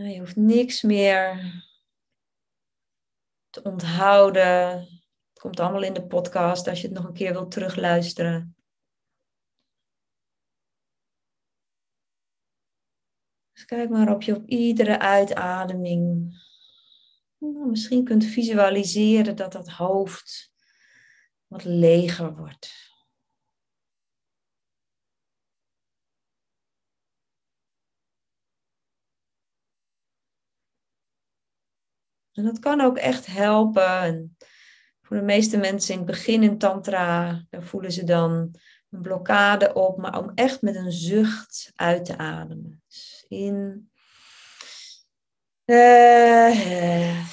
[SPEAKER 1] Je hoeft niks meer te onthouden. Het komt allemaal in de podcast als je het nog een keer wilt terugluisteren. Dus kijk maar op je op iedere uitademing. Nou, misschien kunt visualiseren dat dat hoofd wat leger wordt. En dat kan ook echt helpen. En voor de meeste mensen in het begin in Tantra, daar voelen ze dan een blokkade op, maar om echt met een zucht uit te ademen. Dus in. Uh,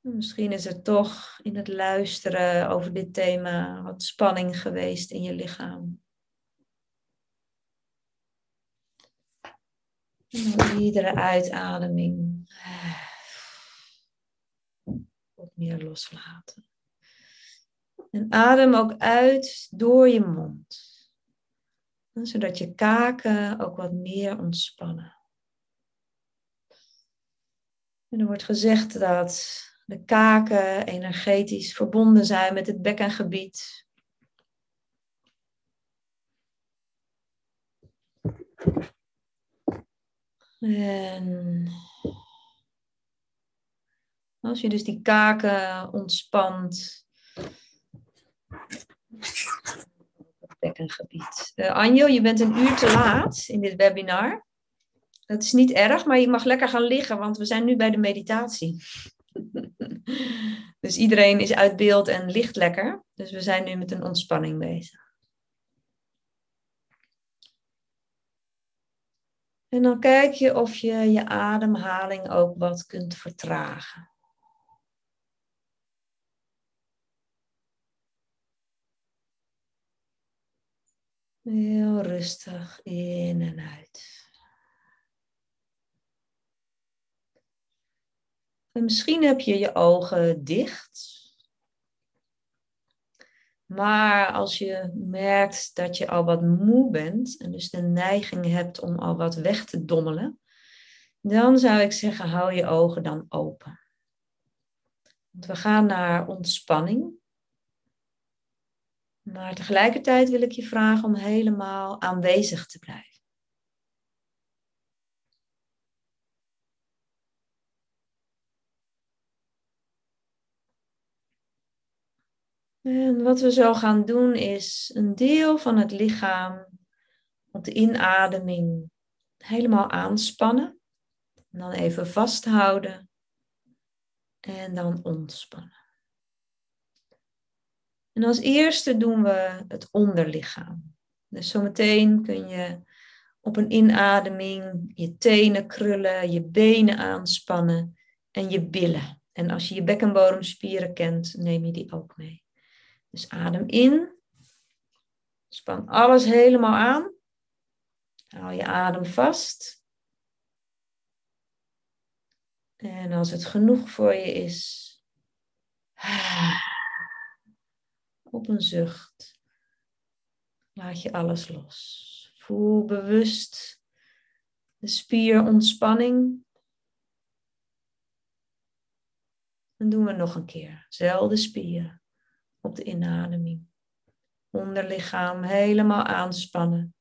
[SPEAKER 1] Misschien is er toch in het luisteren over dit thema wat spanning geweest in je lichaam. Iedere uitademing wat meer loslaten. En adem ook uit door je mond. Zodat je kaken ook wat meer ontspannen. En er wordt gezegd dat de kaken energetisch verbonden zijn met het bekkengebied. En als je dus die kaken ontspant. Bekkengebied. Uh, Anjo, je bent een uur te laat in dit webinar. Dat is niet erg, maar je mag lekker gaan liggen, want we zijn nu bij de meditatie. dus iedereen is uit beeld en ligt lekker. Dus we zijn nu met een ontspanning bezig. En dan kijk je of je je ademhaling ook wat kunt vertragen. Heel rustig in en uit. En misschien heb je je ogen dicht. Maar als je merkt dat je al wat moe bent en dus de neiging hebt om al wat weg te dommelen, dan zou ik zeggen, hou je ogen dan open. Want we gaan naar ontspanning. Maar tegelijkertijd wil ik je vragen om helemaal aanwezig te blijven. En wat we zo gaan doen is een deel van het lichaam op de inademing helemaal aanspannen. En dan even vasthouden en dan ontspannen. En als eerste doen we het onderlichaam. Dus zometeen kun je op een inademing je tenen krullen, je benen aanspannen en je billen. En als je je bekkenbodemspieren kent, neem je die ook mee. Dus adem in. Span alles helemaal aan. Hou je adem vast. En als het genoeg voor je is, op een zucht, laat je alles los. Voel bewust de spierontspanning. Dan doen we nog een keer. Zelfde spieren op de inademing. Onderlichaam helemaal aanspannen.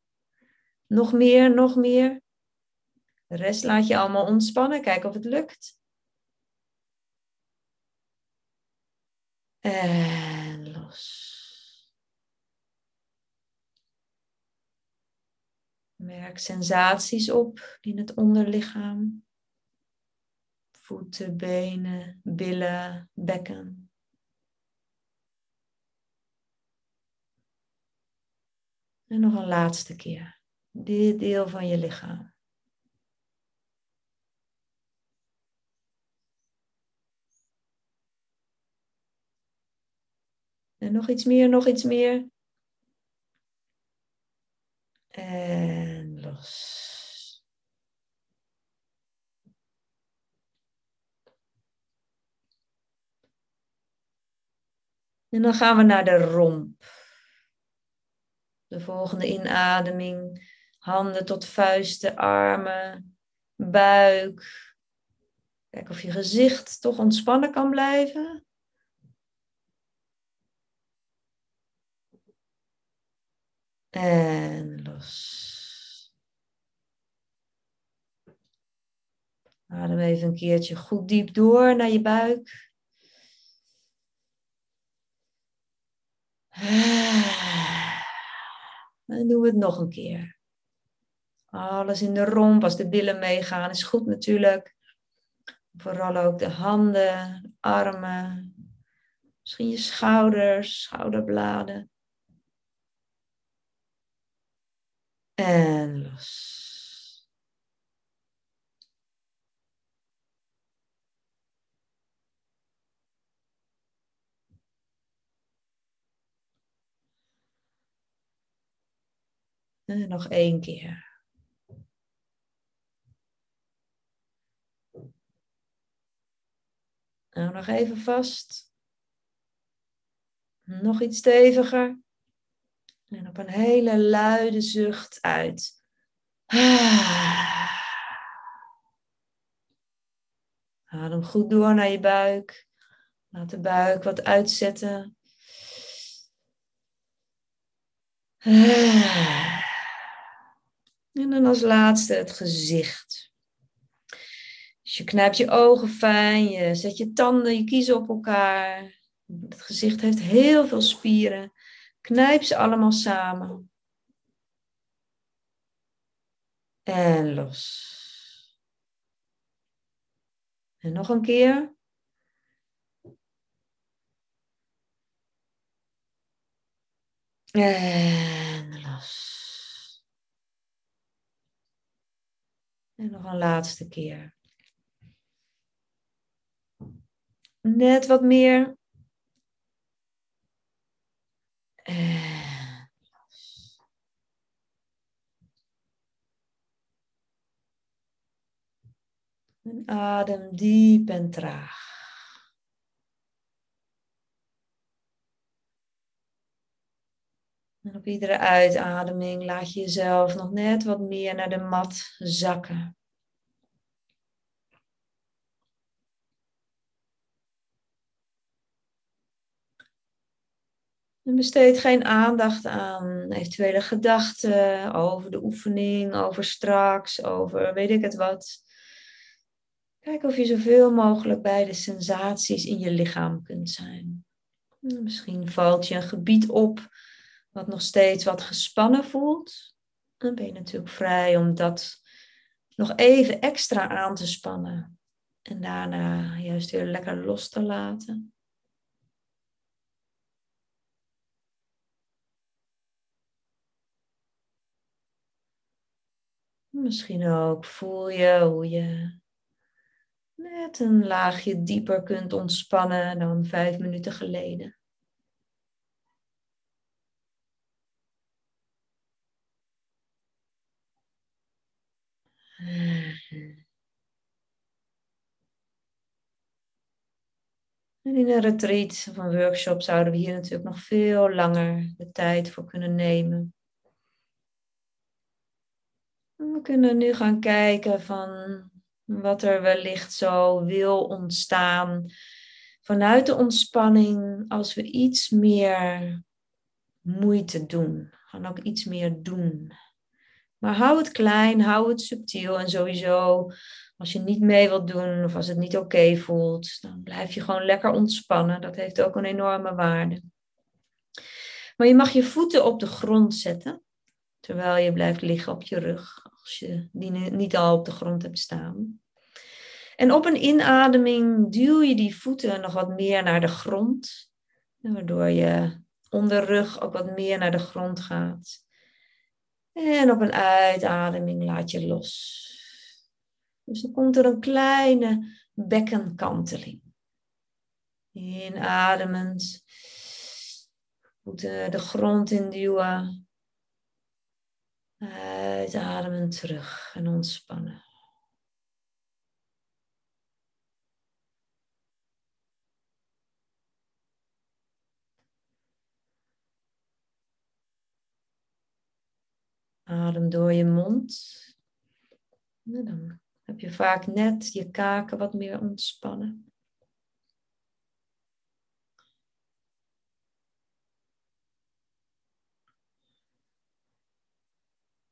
[SPEAKER 1] Nog meer, nog meer. De rest laat je allemaal ontspannen. Kijk of het lukt. En los. Merk sensaties op in het onderlichaam. Voeten, benen, billen, bekken. En nog een laatste keer. Dit deel van je lichaam. En nog iets meer, nog iets meer. En los. En dan gaan we naar de romp. De volgende inademing. Handen tot vuisten, armen, buik. Kijk of je gezicht toch ontspannen kan blijven. En los. Adem even een keertje goed diep door naar je buik. En doen we het nog een keer. Alles in de romp, als de billen meegaan, is goed natuurlijk. Vooral ook de handen, de armen, misschien je schouders, schouderbladen. En los. Nog één keer. Nou, nog even vast. Nog iets steviger. En op een hele luide zucht uit. Adem goed door naar je buik. Laat de buik wat uitzetten. En dan als laatste het gezicht. Dus je knijpt je ogen fijn, je zet je tanden, je kiezen op elkaar. Het gezicht heeft heel veel spieren. Knijp ze allemaal samen. En los. En nog een keer. En los. En nog een laatste keer. Net wat meer. Los. En adem diep en traag. En op iedere uitademing laat je jezelf nog net wat meer naar de mat zakken. En besteed geen aandacht aan eventuele gedachten over de oefening, over straks, over weet ik het wat. Kijk of je zoveel mogelijk bij de sensaties in je lichaam kunt zijn. Misschien valt je een gebied op wat nog steeds wat gespannen voelt, dan ben je natuurlijk vrij om dat nog even extra aan te spannen. En daarna juist weer lekker los te laten. Misschien ook voel je hoe je net een laagje dieper kunt ontspannen dan vijf minuten geleden. En in een retreat of een workshop zouden we hier natuurlijk nog veel langer de tijd voor kunnen nemen. we kunnen nu gaan kijken van wat er wellicht zo wil ontstaan vanuit de ontspanning als we iets meer moeite doen. Gaan ook iets meer doen. Maar hou het klein, hou het subtiel en sowieso als je niet mee wilt doen of als het niet oké voelt, dan blijf je gewoon lekker ontspannen. Dat heeft ook een enorme waarde. Maar je mag je voeten op de grond zetten, terwijl je blijft liggen op je rug, als je die niet al op de grond hebt staan. En op een inademing duw je die voeten nog wat meer naar de grond, waardoor je onderrug ook wat meer naar de grond gaat. En op een uitademing laat je los. Dus dan komt er een kleine bekkenkanteling. Inademend. Voeten de grond induwen. Uitademend terug en ontspannen. Adem door je mond. En dan heb je vaak net je kaken wat meer ontspannen.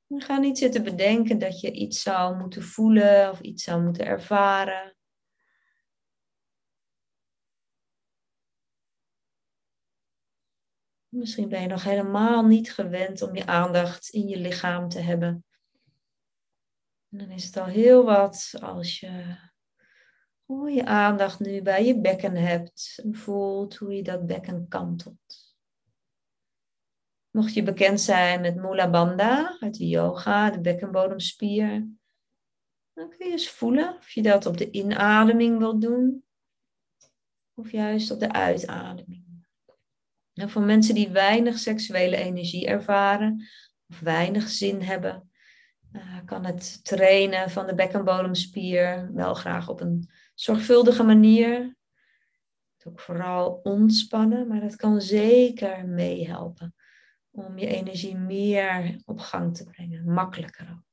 [SPEAKER 1] ga niet zitten bedenken dat je iets zou moeten voelen of iets zou moeten ervaren. Misschien ben je nog helemaal niet gewend om je aandacht in je lichaam te hebben. En dan is het al heel wat als je oh, je aandacht nu bij je bekken hebt en voelt hoe je dat bekken kantelt. Mocht je bekend zijn met Mula Bandha uit de yoga, de bekkenbodemspier, dan kun je eens voelen of je dat op de inademing wilt doen of juist op de uitademing. En voor mensen die weinig seksuele energie ervaren, of weinig zin hebben, uh, kan het trainen van de bekkenbodemspier wel graag op een zorgvuldige manier. Ook vooral ontspannen, maar dat kan zeker meehelpen om je energie meer op gang te brengen, makkelijker ook.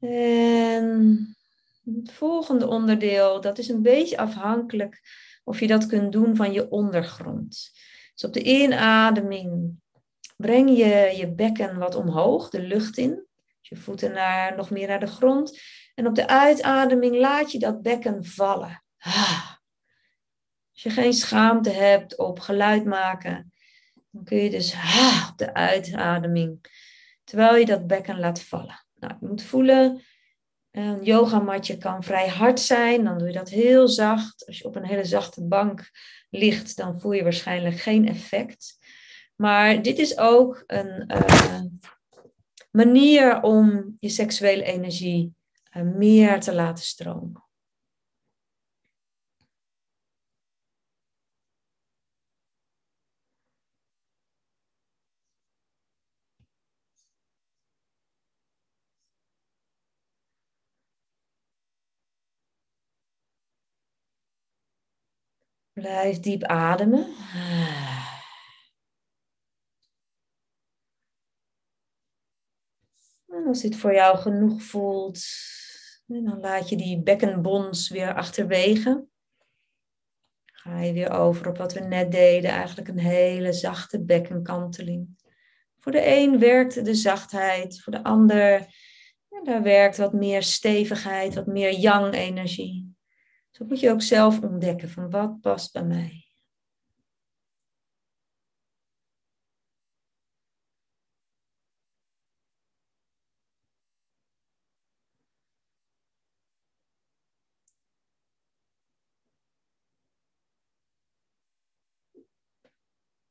[SPEAKER 1] En het volgende onderdeel, dat is een beetje afhankelijk of je dat kunt doen van je ondergrond. Dus op de inademing breng je je bekken wat omhoog, de lucht in. Je voeten naar, nog meer naar de grond. En op de uitademing laat je dat bekken vallen. Als je geen schaamte hebt op geluid maken, dan kun je dus op de uitademing, terwijl je dat bekken laat vallen. Nou, moet voelen, een yogamatje kan vrij hard zijn, dan doe je dat heel zacht. Als je op een hele zachte bank ligt, dan voel je waarschijnlijk geen effect. Maar dit is ook een uh, manier om je seksuele energie uh, meer te laten stromen. Blijf diep ademen. En als dit voor jou genoeg voelt, dan laat je die bekkenbons weer achterwege. Ga je weer over op wat we net deden, eigenlijk een hele zachte bekkenkanteling. Voor de een werkt de zachtheid, voor de ander daar werkt wat meer stevigheid, wat meer yang-energie. Zo moet je ook zelf ontdekken van wat past bij mij.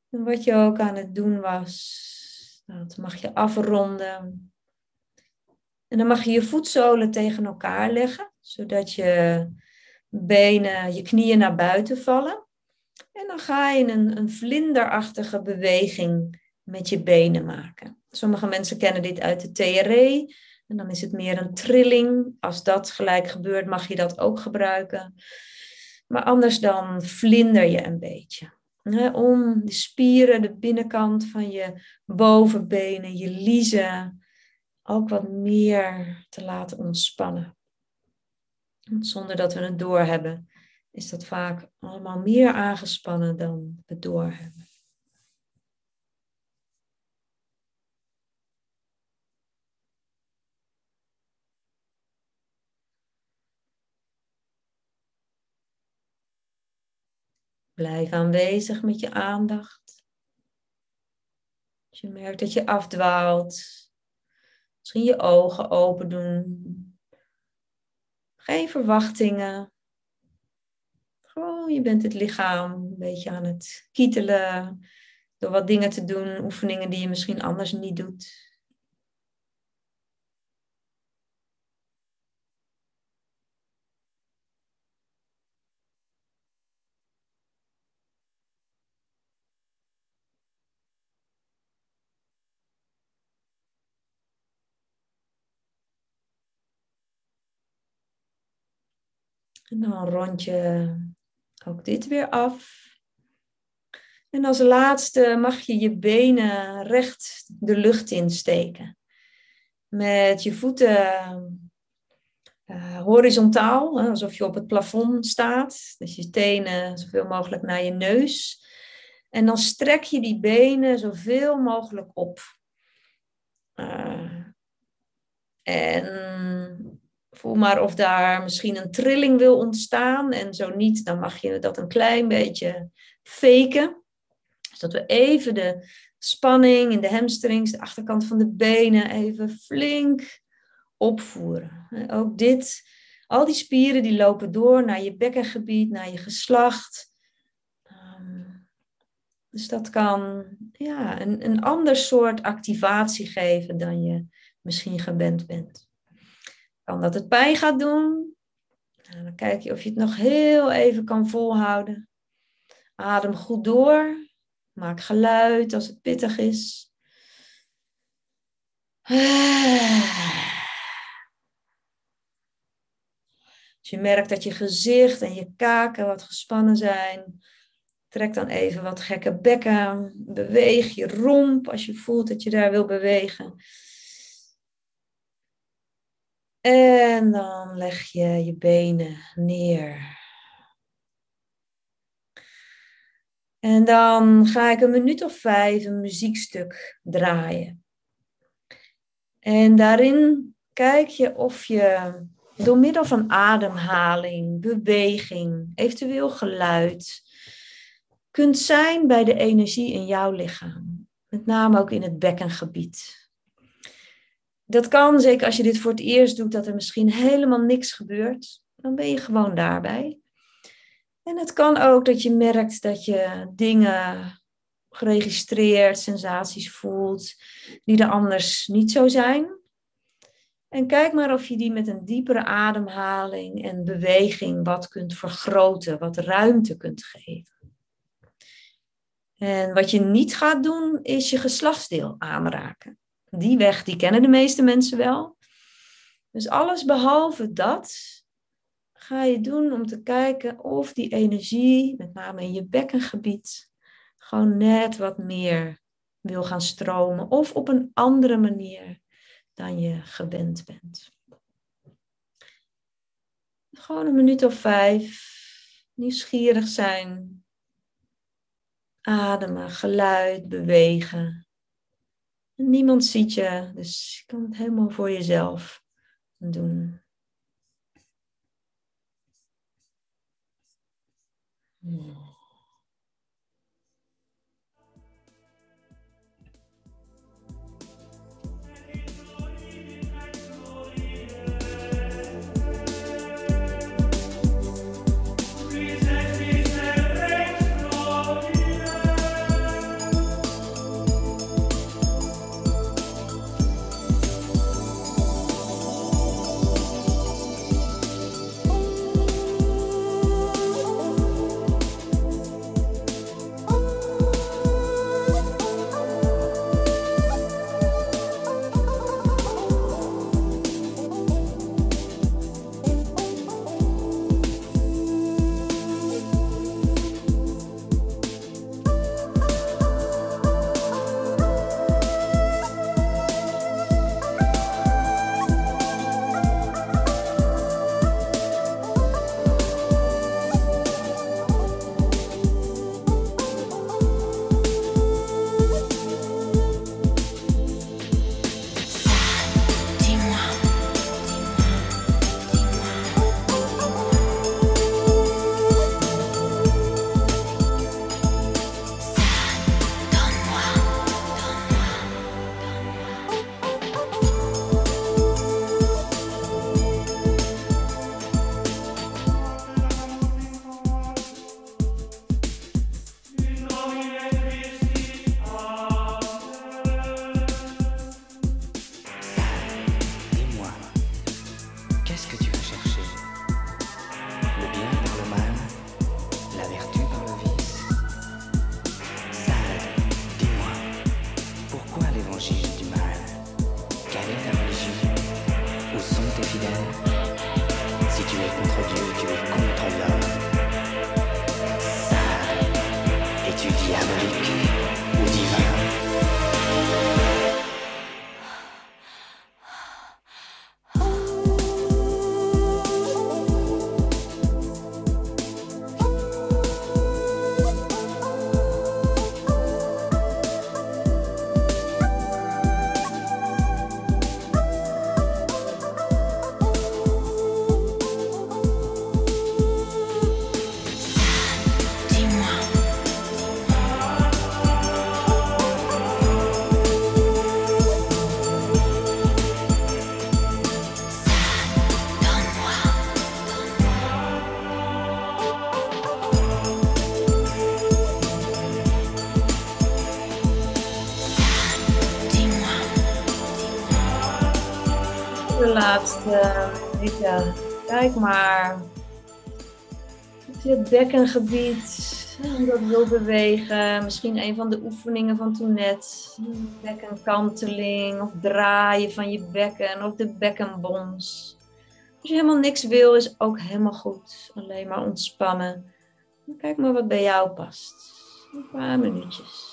[SPEAKER 1] En wat je ook aan het doen was, dat mag je afronden. En dan mag je je voetzolen tegen elkaar leggen, zodat je benen, je knieën naar buiten vallen. En dan ga je een, een vlinderachtige beweging met je benen maken. Sommige mensen kennen dit uit de TRE. En dan is het meer een trilling. Als dat gelijk gebeurt, mag je dat ook gebruiken. Maar anders dan vlinder je een beetje. om de spieren, de binnenkant van je bovenbenen, je liezen, ook wat meer te laten ontspannen. Zonder dat we het doorhebben, is dat vaak allemaal meer aangespannen dan we doorhebben. Blijf aanwezig met je aandacht. Als je merkt dat je afdwaalt, misschien je ogen open doen, geen verwachtingen. Gewoon, je bent het lichaam een beetje aan het kietelen. Door wat dingen te doen, oefeningen die je misschien anders niet doet. En dan rond je ook dit weer af. En als laatste mag je je benen recht de lucht insteken. Met je voeten uh, horizontaal, alsof je op het plafond staat. Dus je tenen zoveel mogelijk naar je neus. En dan strek je die benen zoveel mogelijk op. Uh, en Voel maar of daar misschien een trilling wil ontstaan. En zo niet, dan mag je dat een klein beetje faken. Dus dat we even de spanning in de hamstrings, de achterkant van de benen, even flink opvoeren. Ook dit, al die spieren die lopen door naar je bekkengebied, naar je geslacht. Ehm, dus dat kan ja, een, een ander soort activatie geven dan je misschien gewend bent. Kan dat het pijn gaat doen? En dan kijk je of je het nog heel even kan volhouden. Adem goed door. Maak geluid als het pittig is. Als je merkt dat je gezicht en je kaken wat gespannen zijn, trek dan even wat gekke bekken. Beweeg je romp als je voelt dat je daar wil bewegen. En dan leg je je benen neer. En dan ga ik een minuut of vijf een muziekstuk draaien. En daarin kijk je of je door middel van ademhaling, beweging, eventueel geluid, kunt zijn bij de energie in jouw lichaam. Met name ook in het bekkengebied. Dat kan, zeker als je dit voor het eerst doet, dat er misschien helemaal niks gebeurt. Dan ben je gewoon daarbij. En het kan ook dat je merkt dat je dingen geregistreerd, sensaties voelt, die er anders niet zo zijn. En kijk maar of je die met een diepere ademhaling en beweging wat kunt vergroten, wat ruimte kunt geven. En wat je niet gaat doen, is je geslachtsdeel aanraken. Die weg, die kennen de meeste mensen wel. Dus alles behalve dat ga je doen om te kijken of die energie, met name in je bekkengebied, gewoon net wat meer wil gaan stromen of op een andere manier dan je gewend bent. Gewoon een minuut of vijf. Nieuwsgierig zijn. Ademen, geluid, bewegen. Niemand ziet je, dus je kan het helemaal voor jezelf doen. Hmm. Ja, kijk maar je bekkengebied dat wil bewegen. Misschien een van de oefeningen van toen net. Bekkenkanteling of draaien van je bekken of de bekkenbons. Als je helemaal niks wil, is ook helemaal goed. Alleen maar ontspannen. Kijk maar wat bij jou past. Een paar minuutjes.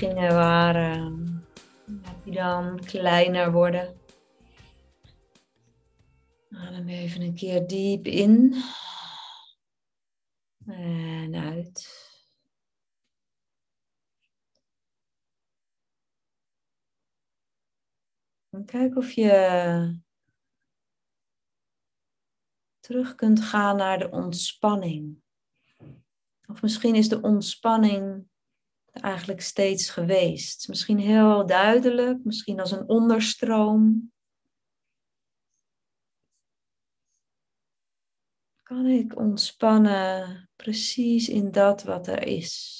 [SPEAKER 1] Bewegingen waren die dan kleiner worden. Adem even een keer diep in en uit. En kijk of je terug kunt gaan naar de ontspanning. Of misschien is de ontspanning eigenlijk steeds geweest. Misschien heel duidelijk, misschien als een onderstroom. Kan ik ontspannen precies in dat wat er is?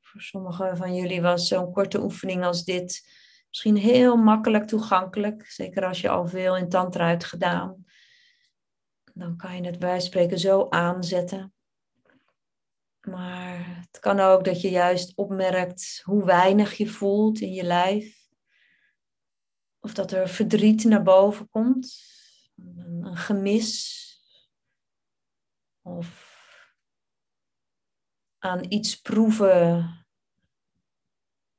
[SPEAKER 1] Voor sommigen van jullie was zo'n korte oefening als dit misschien heel makkelijk toegankelijk. Zeker als je al veel in tantra hebt gedaan dan kan je het bij spreken zo aanzetten. Maar het kan ook dat je juist opmerkt hoe weinig je voelt in je lijf. Of dat er verdriet naar boven komt, een, gemis. Of aan iets proeven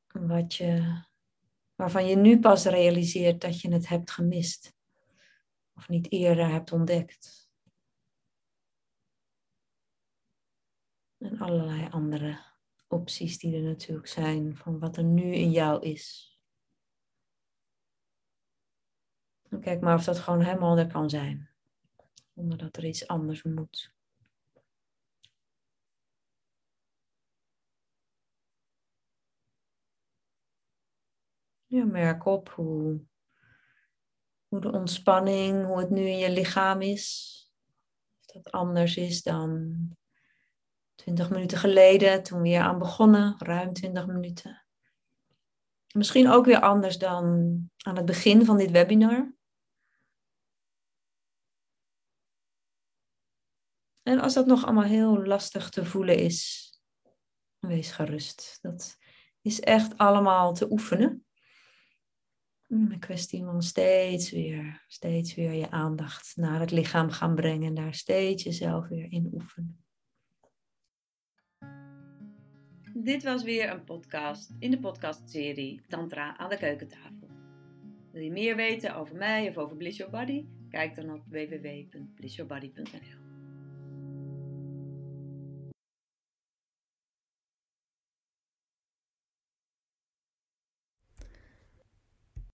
[SPEAKER 1] wat je, waarvan je nu pas realiseert dat je het hebt gemist. Of niet eerder hebt ontdekt. En allerlei andere opties die er natuurlijk zijn van wat er nu in jou is. Kijk maar of dat gewoon helemaal er kan zijn. Zonder dat er iets anders moet. Ja, merk op hoe, hoe de ontspanning, hoe het nu in je lichaam is. Of dat anders is dan 20 minuten geleden, toen we hier aan begonnen, ruim 20 minuten. Misschien ook weer anders dan aan het begin van dit webinar. En als dat nog allemaal heel lastig te voelen is, wees gerust. Dat is echt allemaal te oefenen. Een kwestie van steeds weer, steeds weer je aandacht naar het lichaam gaan brengen en daar steeds jezelf weer in oefenen. Dit was weer een podcast in de podcastserie Tantra aan de keukentafel. Wil je meer weten over mij of over Bliss Your Body? Kijk dan op www.blissyourbody.nl